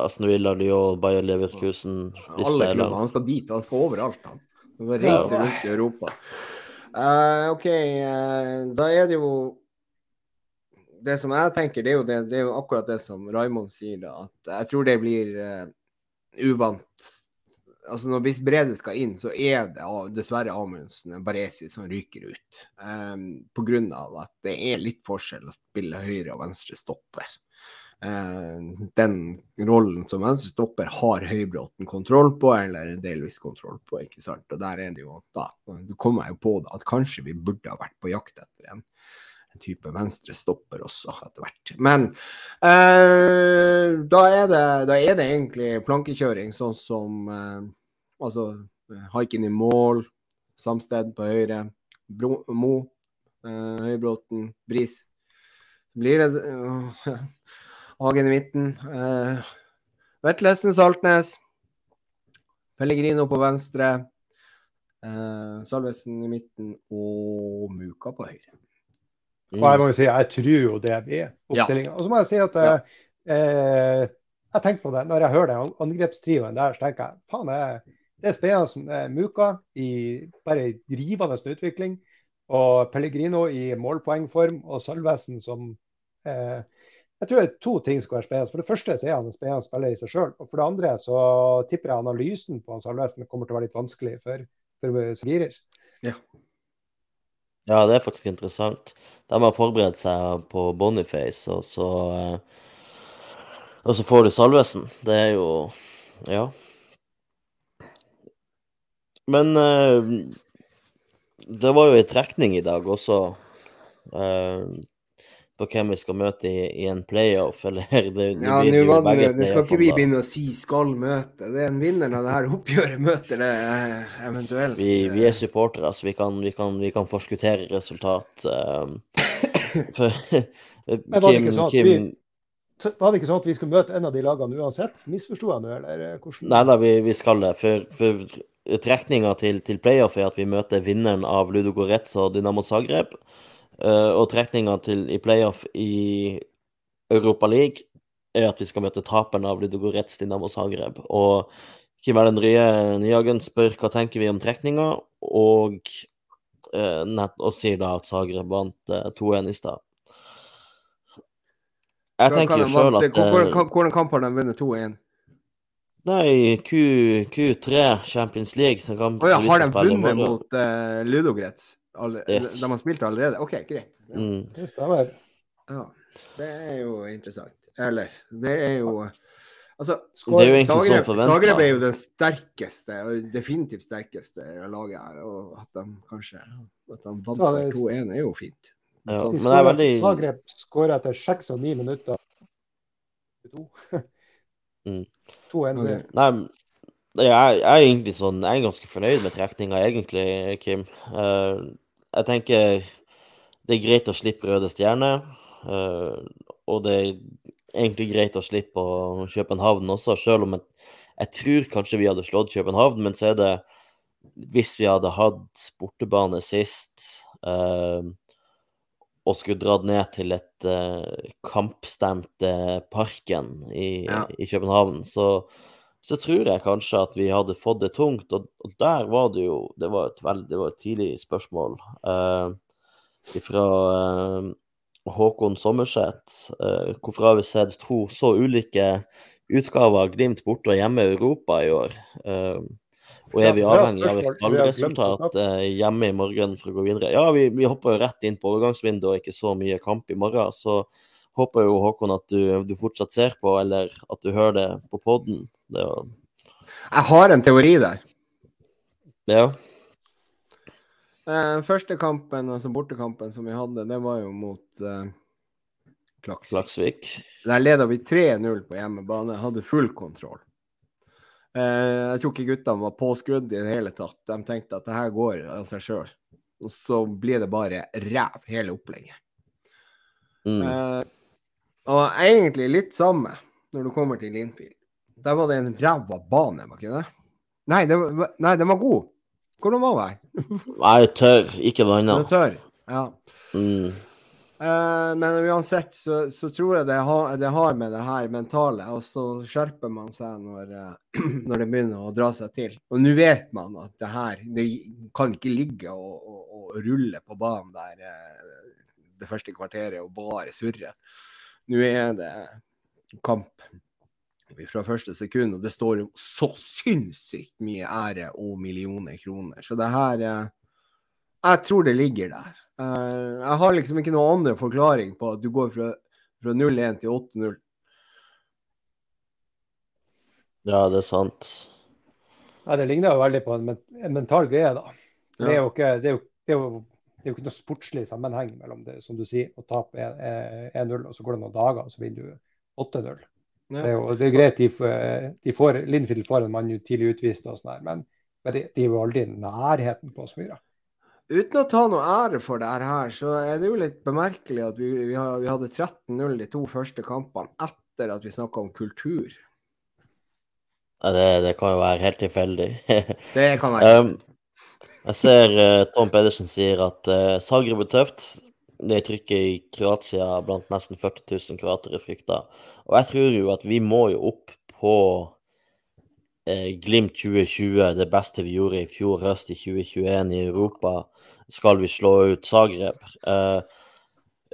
Aston Villa, Lyon, Bayer Leverkusen Alle klubber. Han skal dit. Han skal overalt, han. Han skal reise ja. rundt i Europa. Uh, OK, uh, da er det jo Det som jeg tenker, det er jo, det, det er jo akkurat det som Raymond sier, da. At jeg tror det blir uh, uvant. Altså når Hvis Brede skal inn, så er det dessverre Amundsen og Baresi som ryker ut. Um, Pga. at det er litt forskjell å spille høyre og venstre stopper. Eh, den rollen som venstrestopper har Høybråten kontroll på, eller delvis kontroll på. ikke sant? Og der er det jo da, Du kommer jo på det at kanskje vi burde ha vært på jakt etter en, en type venstrestopper også etter hvert. Men eh, da, er det, da, er det, egentlig plankekjøring, sånn som eh, altså haiken i mål, Samsted på høyre, Bro, Mo, eh, Høybråten, Bris. Blir det uh, Hagen i midten. Eh, Vetlesen Saltnes. Pellegrino på venstre. Eh, Salvesen i midten og Muka på høyre. Mm. Og jeg må jo si, jeg tror jo det blir oppstillinga. Ja. Og så må jeg si at ja. eh, jeg tenker på det når jeg hører den angrepstrioen der, så tenker jeg faen, det er spennende. Muka i bare rivende utvikling. Og Pellegrino i målpoengform, og Salvesen som eh, jeg tror det er to ting som skal være spennende. For det første så er han en spennende spiller i seg sjøl. Og for det andre så tipper jeg analysen på Hans Salvesen kommer til å være litt vanskelig for, for Sagiris. Ja. Ja, det er faktisk interessant. De har forberedt seg på Boniface, og så Og så får du Salvesen. Det er jo Ja. Men uh, det var jo ei trekning i dag også. På hvem vi skal møte i, i en playoff, *laughs* eller det, det Ja, nå var det, det skal ikke vi begynne å si 'skal møte'. Det er en vinner av det her oppgjøret møter det eh, eventuelt. Vi, vi er supportere, så vi kan, vi, kan, vi kan, forskuttere resultat. Um, *coughs* for, Kim, sånn Kim var det ikke sånn at vi skulle møte en av de lagene uansett? Misforsto jeg nå, eller hvordan? Nei da, vi, vi, skal det. For, for trekninga til, til playoff er at vi møter vinneren av Ludo Goretz og Dynamo Zagreb. Uh, og trekninga i playoff i Europa League er at vi skal møte taperen av Ludogorets Dinamo Zagreb. Og Kim Erlend Rye Nyhagen spør hva tenker vi om trekninga, og, nett, og sier da at Zagreb vant eh, 2-1 i stad. Jeg tenker jo sjøl at Hvordan kamp har de vunnet 2-1? Nei, Q, Q3 Champions League. Oh, ja, har de vunnet mot uh, Ludogorets? Alle, yes. De har spilt allerede? OK, greit. Ja. Mm. Ja, det er jo interessant. Eller, det er jo Altså, det er jo egentlig Zagreb, Zagreb er jo den sterkeste, og definitivt sterkeste laget her. Og at de kanskje at de vant 2-1 er jo fint. Ja, men det er veldig Zagreb skårer etter seks og ni minutter. *laughs* 2-1. Mm. 2-1-seier. Nei, jeg, jeg er egentlig sånn Jeg er ganske fornøyd med trekninga, egentlig, Kim. Uh, jeg tenker det er greit å slippe Røde Stjerne. Uh, og det er egentlig greit å slippe å København også, selv om jeg, jeg tror kanskje vi hadde slått København, men så er det Hvis vi hadde hatt bortebane sist uh, og skulle dratt ned til et eh, kampstemt eh, Parken i, Ja. i København, så, så tror jeg kanskje at vi hadde fått det tungt. Og, og der var det jo Det var et, veld, det var et tidlig spørsmål eh, fra eh, Håkon Sommerseth. Eh, hvorfor har vi sett to så ulike utgaver av Glimt borte og hjemme i Europa i år? Eh, og er vi avhengig av et ballresultat eh, hjemme i morgen for å gå videre? Ja, vi, vi hopper jo rett inn på overgangsvinduet og ikke så mye kamp i morgen. Så håper jo Håkon at du, du fortsatt ser på, eller at du hører det på poden. Det var Jeg har en teori der. Ja. Den første kampen, altså bortekampen som vi hadde, det var jo mot uh, Klaksvik. Klaksvik. Der leda vi 3-0 på hjemmebane, hadde full kontroll. Uh, jeg tror ikke guttene var påskrudd i det hele tatt. De tenkte at det her går av seg sjøl. Og så blir det bare ræv, hele opplegget. Mm. Uh, og egentlig litt samme når du kommer til Linfield. Der var det en ræva bane, var ikke det? Nei, det var, nei, den var god. Hvordan var den? Er tørr, ikke vanna. tørr. Ja. Mm. Uh, men uansett så, så tror jeg det har, det har med det her mentale, og så skjerper man seg når, uh, *clears throat* når det begynner å dra seg til. Og nå vet man at det her det kan ikke ligge og, og, og rulle på banen der uh, det første kvarteret og bare surre. Nå er det kamp fra første sekund, og det står jo så sinnssykt mye ære og millioner kroner. Så det her eh, Jeg tror det ligger der. Eh, jeg har liksom ikke noen andre forklaring på at du går fra, fra 0-1 til 8-0. Ja, det er sant. Nei, det ligner jo veldig på en, men- en mental greie, da. Det, er jo ikke, det, er jo, det, er jo, det er jo ikke noe sportslig sammenheng mellom det, som du sier, å tape 1-0, og så går det noen dager, og så vinner du 8-0. Det er det er greit, de, får- de får, Linfield får en mann tidlig utvist, og sånn men, men de, de er jo aldri i nærheten på oss fire. Uten å ta noe ære for det her, så er det jo litt bemerkelig at vi, vi, vi hadde 13-0 de to første kampene etter at vi snakka om kultur. Ja, det, det kan jo være helt tilfeldig. *laughs* Det kan være Um, Jeg ser uh, Tom Pedersen sier at uh, Zagreb er tøft. Det trykket i Kroatia blant nesten 40 000 kroatere frykter. Og jeg tror jo at vi må jo opp på eh, Glimt 2020, det beste vi gjorde i fjor høst i 2021 i Europa, skal vi slå ut Zagreb. Eh,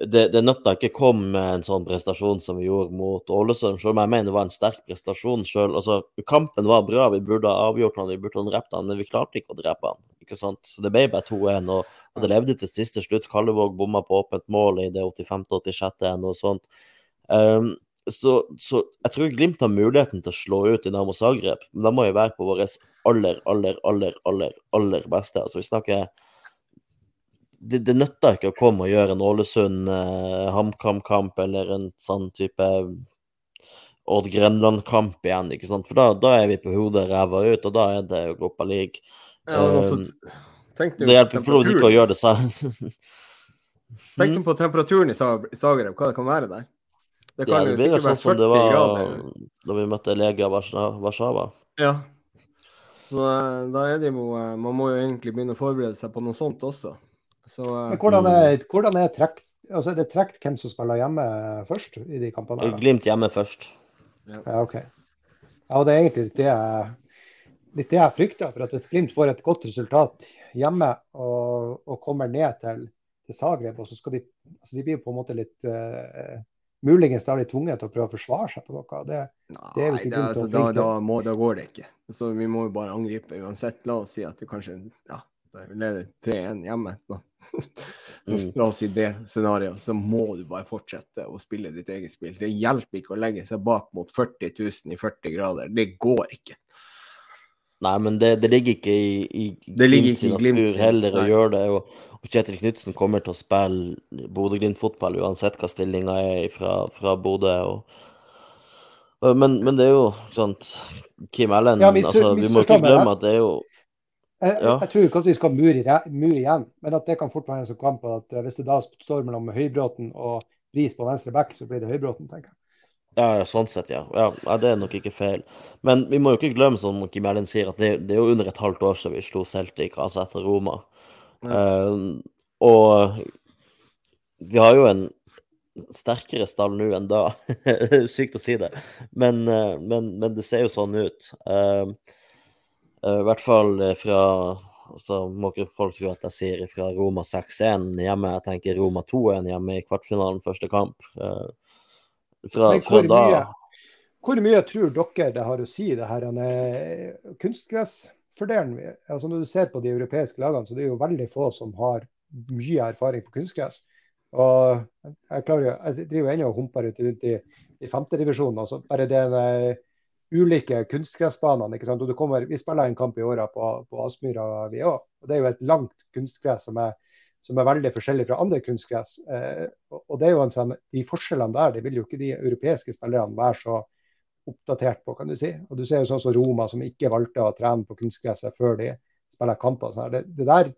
det, det nøtta ikke komme med en sånn prestasjon som vi gjorde mot Ålesund, selv om jeg mener det var en sterk prestasjon sjøl. Altså, kampen var bra, vi burde ha avgjort han, vi burde ha drept han, men vi klarte ikke å drepe han. ikke sant? Så det ble bare 2-1, og, og det levde til siste slutt. Kallevåg bomma på åpent mål i det 85.-86. noe sånt. Um, så, så jeg tror Glimt har muligheten til å slå ut Dynamo Zagreb, men da må vi være på vår aller, aller, aller, aller, aller beste. Altså, vi snakker det, det nytter ikke å komme og gjøre en Ålesund eh, eller en sånn type Odd Grenland-kamp igjen, ikke sant? For da, da er vi på hodet ræva ut, og da er det Europa league. Ja, men også, Um, tenk Det hjelper for ikke å gjøre det selv. *laughs* Tenk nå på temperaturen i Zag- Zagreb, hva det kan være der. Det Ja, kan det jo blir sånn som det 40 var grader. da vi møtte Legia Warszawa. Warszawa. Ja. Så eh, da er det jo eh, Man må jo egentlig begynne å forberede seg på noe sånt også. Så eh, Men hvordan er, hvordan er trekt, altså er det trukket hvem som spiller hjemme først i de kampene? her. Glimt hjemme først. Ja, OK. Ja, det er egentlig litt det jeg, litt det jeg frykter. For at hvis Glimt får et godt resultat hjemme og, og kommer ned til, til Zagreb, og så skal de altså de blir på en måte litt uh, Muligens da er de tvunget til å prøve å forsvare seg på noe. Det, Det er jo Nei, ikke det, altså, da, da, må, da går det ikke. Så vi må jo bare angripe uansett. La oss si at du kanskje ja, leder 3-1 hjemme. Da. La oss si det scenarioet. Så må du bare fortsette å spille ditt eget spill. Det hjelper ikke å legge seg bak mot 40 000 i 40 grader. Det går ikke. Nei, men det, det ligger ikke i, i Det ligger ikke i Glimt heller å gjøre det. Og, og Kjetil Knutsen kommer til å spille Bodø-Glimt-fotball uansett hva stillinga er fra, fra Bodø. Og, Men, men det er jo sant Kim Ellen Ja, altså, Vi må ikke glemme at det er jo Jeg, Ja. jeg tror ikke at vi skal mure, igjen, men at det kan fort være en sånn kamp at eh, hvis det da står mellom Høybråten og Bris på venstre back, så blir det Høybråten, tenker jeg. Ja, sånn sett, ja. ja. Det er nok ikke feil. Men vi må jo ikke glemme, som Kim Erlend sier, at det, det er jo under et halvt år siden vi slo Celtic, altså etter Roma. Uh, og vi har jo en sterkere stall nå enn da. *laughs* Sykt å si det, men, eh, men, men det ser jo sånn ut. Eh, eh, I hvert fall eh, fra så må ikke folk tro at jeg sier fra Roma 6-1 hjemme. Jeg tenker Roma 2-1 hjemme i kvartfinalen, første kamp. Eh, fra, fra da hvor mye tror dere det har å si, det her eh, kunstgressfordelen? Altså når du ser på de europeiske lagene, så det er jo veldig få som har mye erfaring på kunstgress. Og jeg, klarer, jeg driver ennå og humper rundt i, i femtedivisjonen. Altså bare det ulike kunstgressbanene. ikke sant? Og du kommer, Vi spiller en kamp i året på, på Aspmyra, vi òg. Og det er jo et langt kunstgress som er, som er veldig forskjellig fra andre kunstgress. Eh, og det er jo en sånn, De forskjellene der det vil jo ikke de europeiske spillerne være så oppdatert på, kan du si. Og Du ser jo sånn som Roma, som ikke valgte å trene på kunstgresset før de spiller kamper. Så det, det der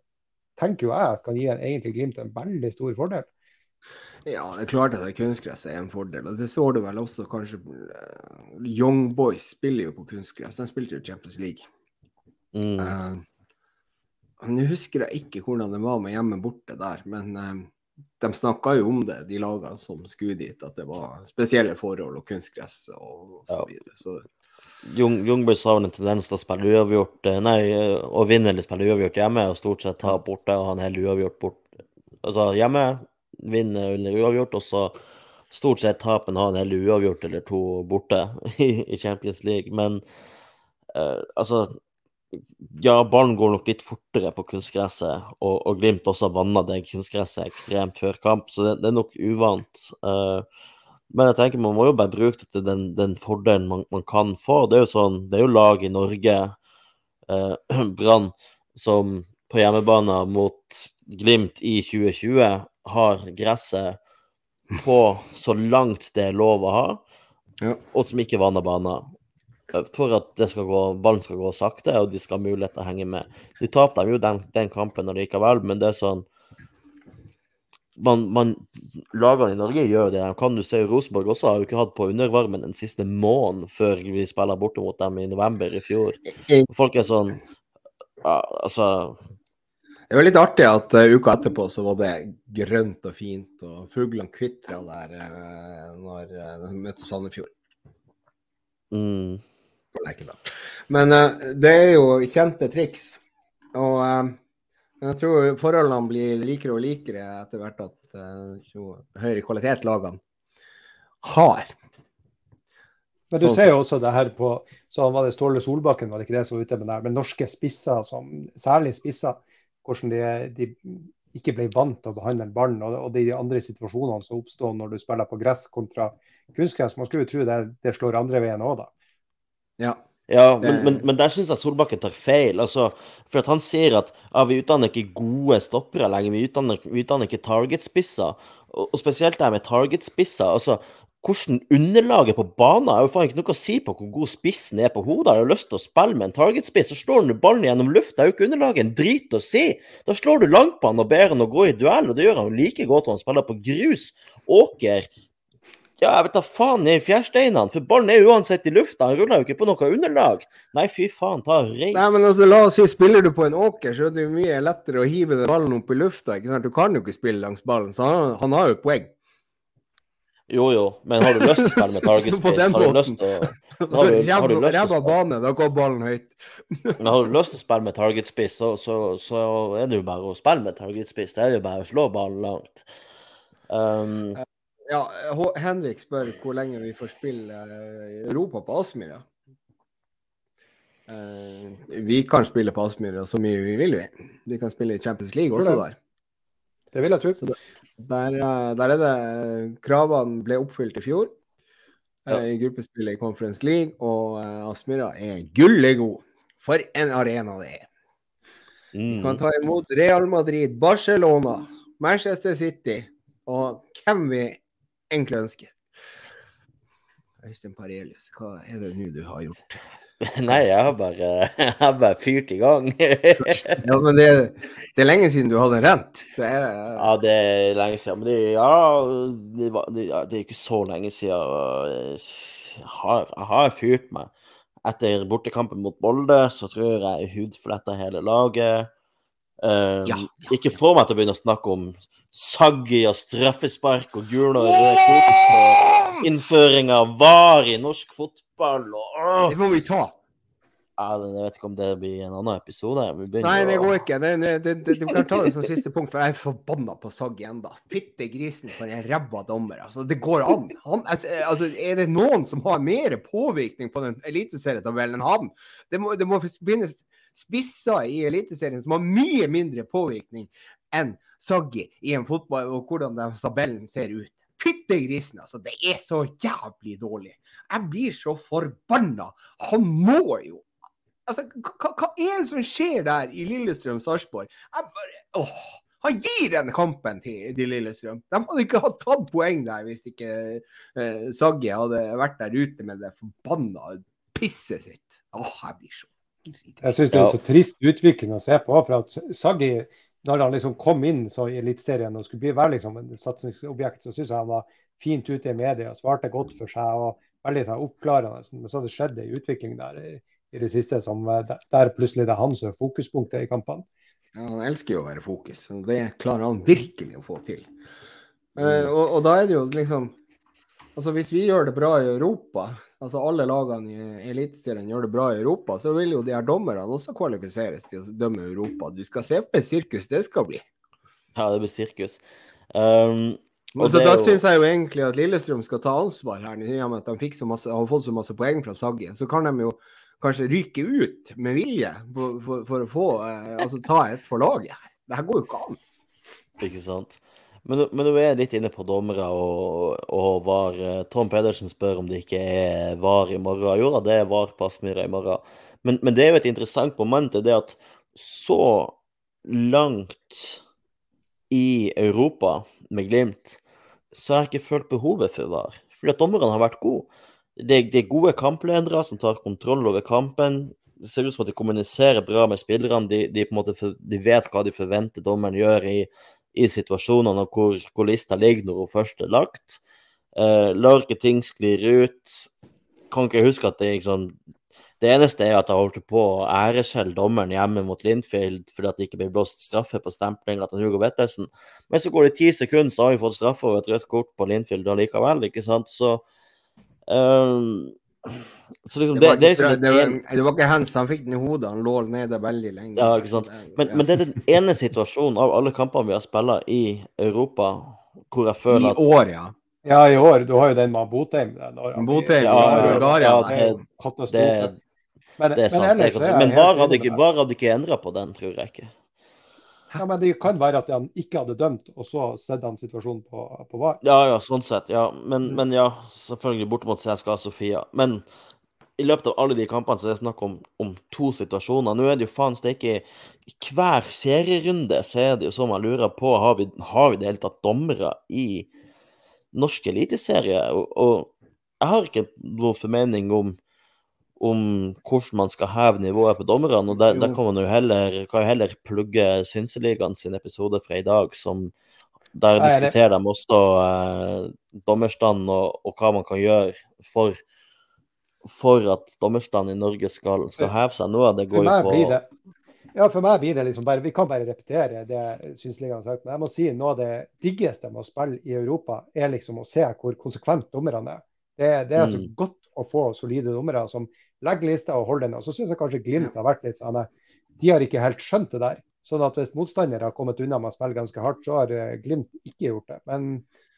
tenker jo jeg kan gi en, egentlig Glimt en veldig stor fordel. Ja, det er klart at kunstgress er en fordel. og Det så du vel også kanskje eh, Young Boys spiller jo på kunstgress. De spilte jo Champions League. mm. Uh, Nå husker jeg ikke hvordan det var med hjemme borte der, men uh, de snakka jo om det, de lagene som skulle dit, at det var spesielle forhold og kunstgress og så videre. Så Jung, Jungboys har en tendens til å spille uavgjort Nei, å vinne eller spille uavgjort hjemme, og stort sett ta borte og ha en hel uavgjort bort. Altså hjemme, vinne eller uavgjort, og så stort sett tapen har en hel uavgjort eller to borte *laughs* i Champions League. Men eh, altså Ja, ballen går nok litt fortere på kunstgresset, og, og Glimt også vanna det kunstgresset ekstremt før kamp, så det, det er nok uvant. Eh, men jeg tenker man må jo bare bruke det til den, den fordelen man, man kan få. Det er jo sånn, det er jo lag i Norge, eh, *clears throat* Brann, som på hjemmebane mot Glimt i 2020 har gresset på så langt det er lov å ha, Ja. og som ikke vanner baner. For at gå, ballen skal gå sakte, og de skal ha mulighet til å henge med. Du tapte jo den, den kampen likevel, men det er sånn man, man, Lagene i Norge gjør det kan. Du se Rosenborg også har jo ikke hatt på undervarmen den siste måneden før vi spiller borte mot dem i november i fjor. Folk er sånn ja, Altså Det var litt artig at uh, uka etterpå så var det grønt og fint, og fuglene kvitra der uh, når uh, de møtte Sandefjord. mm. Men det er jo kjente triks. Og jeg tror forholdene blir likere og likere etter hvert at jo høyere kvalitet lagene har. Men du Sånn ser jo også det her på så var det Ståle Solbakken var det ikke det som var ute med det her, men norske spisser, som, særlig spisser, hvordan de, de ikke ble vant til å behandle ballen, og, og de andre situasjonene som oppstår når du spiller på gress kontra kunstgress. Man skulle jo tro det, det slår andre veien òg, da. Ja. Ja, men, men, men der syns jeg Solbakken tar feil. Altså, for at han sier at ja, vi utdanner ikke gode stoppere lenger, vi utdanner, vi utdanner ikke targetspisser. Og, og spesielt det her med targetspisser. Altså, hvordan underlaget på banen er jo faen ikke noe å si på hvor god spissen er på hodet. Har lyst til å spille med en targetspiss, så slår du ballen gjennom lufta. Det er jo ikke underlaget en drit å si. Da slår du langt på han og ber han å gå i duell, og det gjør han jo like godt når han spiller på grus, åker, ja, jeg vet da faen, i fjærsteinene, for ballen er uansett i lufta, han ruller jo ikke på noe underlag. Nei, fy faen, ta reis. Nei, men altså, la oss si, spiller du på en åker, så er det jo mye lettere å hive den ballen opp i lufta. ikke sant? Du kan jo ikke spille langs ballen, så han, han har jo poeng. Jo, jo, men har du lyst til å spille *laughs* med target space? *laughs* Har du lyst til å Har du- har du lyst til å spille? bane, da går ballen høyt. *laughs* Men har du lyst til å spille med target spiss, så, så, så er det jo bare å spille med target spiss. Det er jo bare å slå ballen langt. Um, Ja, Henrik spør hvor lenge vi får spille eh, i Europa på Aspmyra. Uh, vi kan spille på Aspmyra så mye vi vil, vi. Vi kan spille i Champions League også der. Det vil jeg tro. Der, eh, der er det Kravene ble oppfylt i fjor eh, Ja. i gruppespillet i Conference League, og eh, Aspmyra er gullegod. For en arena det er. Mm. kan ta imot Real Madrid, Barcelona, Manchester City og hvem vi egentlig ønsker. Øystein Parelius, hva er det nå du har gjort? *laughs* Nei, jeg har bare, jeg har bare fyrt i gang. *laughs* Ja, men det, det er lenge siden du hadde rent. Det er, Ja, det er lenge siden. Men det, ja, det, var, det, det er ikke så lenge siden. Jeg har, jeg har fyrt meg. Etter bortekampen mot Molde så tror jeg hudfletta hele laget. Um, Ja, ja, ikke få meg til å begynne å snakke om Saggi og straffespark og gul og rød kort og innføring av VAR i norsk fotball og åh! det må vi ta. ja, Jeg vet ikke om det blir en annen episode. Vi Nei, det går ikke. Det, det, det, det, du kan ta det som siste punkt, for jeg er forbanna på Sagg da. Fytte grisen for en ræva dommer. Altså, det går an. Han, altså, er det noen som har mer påvirkning på den eliteserietabellen enn han? Det må, det må finnes spisser i Eliteserien som har mye mindre påvirkning enn Saggi i en fotball, og hvordan den tabellen ser ut. Fytte grisen, altså. Det er så jævlig dårlig. Jeg blir så forbanna. Han må jo Altså, hva, er det som skjer der i Lillestrøm-Sarpsborg? Jeg bare åh, Han gir den kampen til, til Lillestrøm. De hadde ikke hatt tatt poeng der hvis ikke eh, Sagge hadde vært der ute med det forbanna pisset sitt. Åh, jeg blir så Jeg syns det er så trist utvikling å se på. for at Saggi, når han liksom kom inn i Eliteserien og skulle bli være liksom en satsingsobjekt, så syns jeg han var fint ute i media, svarte godt for seg og veldig sånn, oppklarende. Men så det skjedd en utvikling der i, i det siste som eh, der, der plutselig det er han som er fokuspunktet i kampene. Ja, han elsker jo å være fokus, og det klarer han virkelig å få til. Eh, og, og da er det jo liksom Altså Hvis vi gjør det bra i Europa, altså alle lagene i Eliteserien gjør det bra i Europa, så vil jo de her dommerne også kvalifiseres til å dømme Europa. Du skal se på et sirkus det skal bli. Ja, det blir sirkus. Um, og Og så det er Da jo- syns jeg jo egentlig at Lillestrøm skal ta ansvar her, i og med at de masse, har fått så masse poeng fra Sagge. Så kan de jo kanskje ryke ut med vilje for, for, for å få eh, altså ta et for laget her. Det her går jo ikke an. Ikke sant. Men, men du er litt inne på dommere og, og VAR. Eh, Tom Pedersen spør om det ikke er VAR i morgen. Jo da, det er VAR på Aspmyra i morgen. Men, men det er jo et interessant moment, det at så langt i Europa med Glimt, så har jeg ikke følt behovet for VAR. Fordi at dommerne har vært gode. Det, det er gode kampledere som tar kontroll over kampen. Det ser ut som at de kommuniserer bra med spillerne. De, de, de vet hva de forventer dommeren gjør i, i situasjonene, hvor, hvor lista ligger når hun først er lagt. Uh, lar ikke ting sklir ut. Kan ikke huske at det er liksom Det eneste er at jeg holdt på å æreskjelle dommeren hjemme mot Linfield fordi at det ikke ble blåst straffe på stemplinga til Hugo Vetlesen. Men så går det ti sekunder, så har vi fått straffe og et rødt kort på Linfield allikevel, ikke sant? Så ehm, Så liksom Det var, det, det ikke, liksom det, var, en, det var ikke hands, han fikk den i hodet. Han lå nede veldig lenge. Ja, ikke sant. Men, men det er den ene situasjonen av alle kampene vi har spilt i Europa, hvor jeg føler at I år, ja. Ja, i år. Du har jo den med Botheim. den Botheim, Ja, ja, ja, Bulgaria. ja, Det det, det, det er sant. men Det er ellers er men VAR hadde ikke. VAR hadde ikke endra på den, tror jeg ikke. Ja, men det kan være at han ikke hadde dømt, og så sett han situasjonen på, på VAR. Ja, ja, sånn sett, ja. Men, Mm. men ja, selvfølgelig bort mot CSKA Sofia. Men i løpet av alle de kampene så er det snakk om, om to situasjoner. Nå er det jo faen steike I hver serierunde så er det jo sånn man lurer på har vi, har vi det hele tatt dommere i norsk eliteserie. Og, og jeg har ikke noen formening om om hvordan man skal heve nivået på dommerne. og Der, der kan man jo heller, kan jo heller plugge Synseligaen sin episode fra i dag, som der Ja, er diskuterer de også eh, dommerstanden og, og hva man kan gjøre for, for at dommerstanden i Norge skal, skal heve seg. Noe av det går jo på ja, for meg blir det liksom bare Vi kan bare repetere det synsligaen har sagt. Men jeg må si noe av det diggeste med å spille i Europa, er liksom å se hvor konsekvent dommerne er. Det, det er så Mm. godt å få solide dommere som legger lista og hold den. Og så syns jeg kanskje Glimt har vært litt sånn eh, De har ikke helt skjønt det der. Sånn at hvis motstandere har kommet unna med å spille ganske hardt, så har eh, Glimt ikke gjort det. Men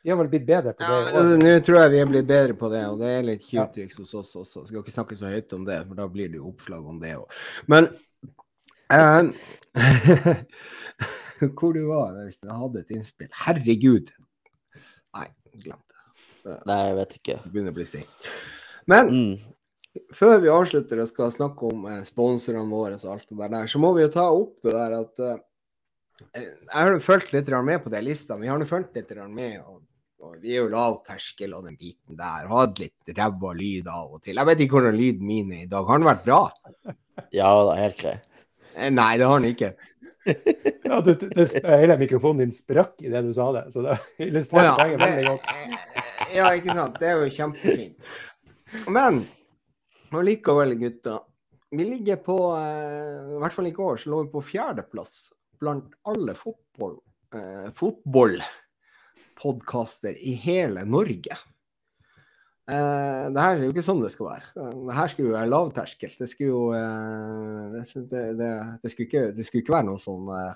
de har vel blitt bedre på det. Ja, Nå tror jeg vi er blitt bedre på det, og det er litt tjuvtriks hos oss også. Skal ikke snakke så høyt om det, for da blir det jo oppslag om det òg. Men eh, *laughs* Hvor du var hvis du hadde et innspill? Herregud! Nei, glem det. Nei, jeg vet ikke. Det begynner å bli sint. Men Mm. Før vi avslutter og skal snakke om eh, sponsorene våre og alt det der, så må vi jo ta opp det der at eh, Jeg har fulgt litt med på de listene. Vi har jo fulgt litt med. Og, og vi er jo lavterskel og den biten der. Hatt litt ræva lyd av og til. Jeg vet ikke hvordan lyden min er i dag. Har den vært bra? Ja da, helt grei. Eh, Nei, det har den ikke. *laughs* Ja, du, du, det, hele mikrofonen din sprakk i det du sa det, så det illustrerer ja, poenget veldig godt. ja, ikke sant. Det er jo kjempefint. Men allikevel, gutta. Vi ligger på eh, I hvert fall i går så lå vi på fjerdeplass blant alle fotball, eh, fotballpodkaster i hele Norge. Eh, det her er jo ikke sånn det skal være. Det her skulle jo være lavterskel. Det skulle jo eh, det, det, det, skulle ikke, det skulle ikke være noe sånn eh,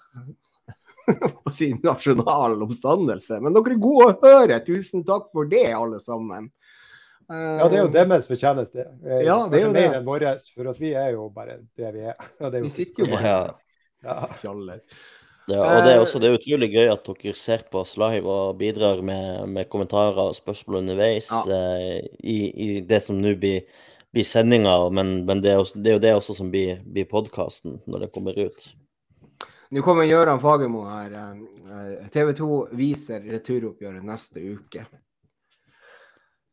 *laughs* på sin nasjonal oppstandelse. Men dere er gode å høre. Tusen takk for det, alle sammen. Eh, Ja, det er jo deres fortjeneste. Eh, Ja, det er jo mer det. enn vår, for at vi er jo bare det vi er. *laughs* Det er jo Vi sitter jo bare Ja. Ja. fjaller. Ja, og det er også det er utrolig gøy at dere ser på oss live og bidrar med, med kommentarer og spørsmål underveis eh, i, i det som nå blir, blir sendinga. Men, men det, er også, det er jo det også som blir, blir podkasten når den kommer ut. Nå kommer Gøran Fagermo her. eh, TV 2 viser returoppgjøret neste uke.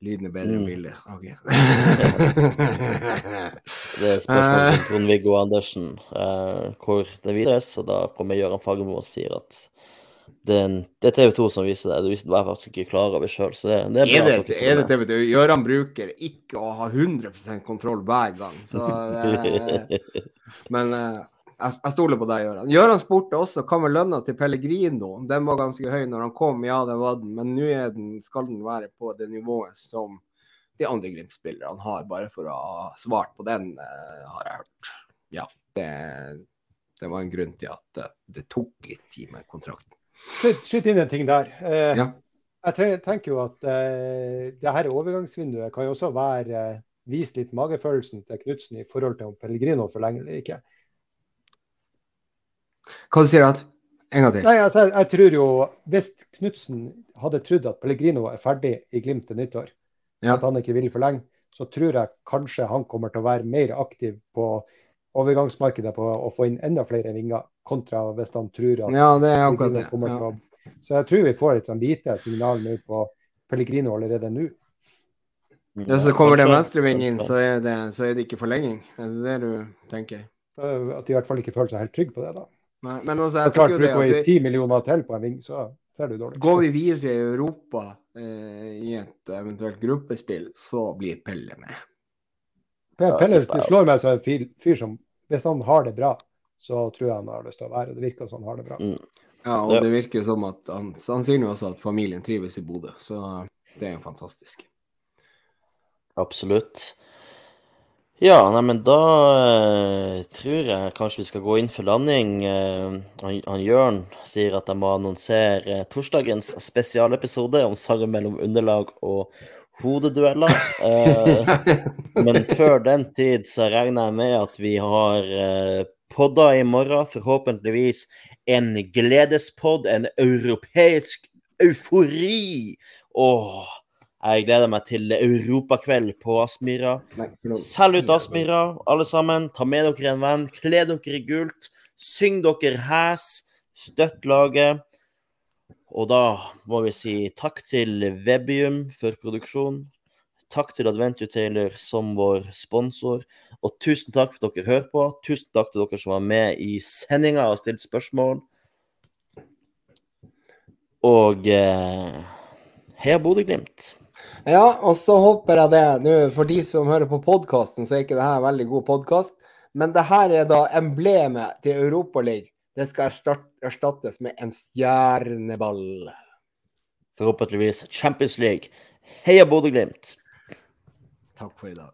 Lyden er bedre enn Mm. bildet. OK. *laughs* Det er spørsmål til Trond-Viggo Andersen uh, hvor det vises, og da kommer Gøran Fagermo og sier at det er, en, det er TV 2 som viser det. Det var jeg faktisk ikke klar over sjøl, det, det er. Er det, er det. TV 2? Gøran bruker ikke å ha 100% kontroll hver gang. Så det, *laughs* men eh, jeg, jeg stoler på deg, Gøran. Gøran spurte også hva med lønna til Pellegrino. Den var ganske høy når han kom, ja det var den. Men nå skal den være på det nivået som de andre Glimt-spillerne har, bare for å ha svart på den, uh, har jeg hørt. Ja, det, det var en grunn til at uh, det tok litt tid med kontrakten. Skyt inn en ting der. Uh, Ja. Jeg tenker jo at eh, det her overgangsvinduet kan jo også være eh, vise litt magefølelsen til Knutsen i forhold til om Pellegrino forlenger eller ikke. Hva du sier du? En gang til. Nei, altså, jeg, jeg tror jo Hvis Knutsen hadde trodd at Pellegrino er ferdig i Glimt til nyttår, Ja. at han ikke vil forlenge, så tror jeg kanskje han kommer til å være mer aktiv på overgangsmarkedet på å få inn enda flere vinger, kontra hvis han tror at Ja, det er akkurat Pellegrino det. kommer Ja. til å Så jeg tror vi får et sånn lite signal nå på Pellegrino allerede nå. Ja, så kommer det venstrevind inn, så er, det, så er det ikke forlenging. Er det det du tenker? Eh, At de i hvert fall ikke føler seg helt trygge på det. da. Nei, men altså, Det jeg er klart, Bruker vi ti millioner til på en ving, så ser du dårlig. Går vi videre i Europa eh, i et eventuelt gruppespill, så blir Pelle med. Pelle slår meg som en fyr, fyr som Hvis han har det bra, så tror jeg han har lyst til å være. Det virker som han har det bra. Mm. Ja, og Ja. det virker som at han, han sier jo også at familien trives i Bodø, så det er jo fantastisk. Absolutt. Ja, nei, men da eh, tror jeg kanskje vi skal gå inn for landing. Eh, han, han Jørn sier at de må annonsere eh, torsdagens spesialepisode om sanger mellom underlag og hodedueller. Men *laughs* før den tid så regner jeg med at vi har podda i morgen. Forhåpentligvis en gledespod, en europeisk eufori. Åh, jeg gleder meg til europakveld på Aspmyra. Selg ut Aspmyra, alle sammen. Ta med dere en venn. Kle dere i gult. Syng dere hæs. Støtt laget. Og da må vi si takk til Webium for produksjon. Takk til Adventure Taylor som vår sponsor. Og tusen takk for at dere hører på. Tusen takk til dere som var med i sendinga og stilte spørsmål. Og eh, heia Bodø-Glimt. Ja, og så håper jeg det. Nå, for de som hører på podkasten, så er ikke det her en veldig god podkast. Men det her er da emblemet til Europaligaen. Det skal erstattes med en stjerneball. Forhåpentligvis Champions League. Heia Bodø-Glimt. Takk for i dag.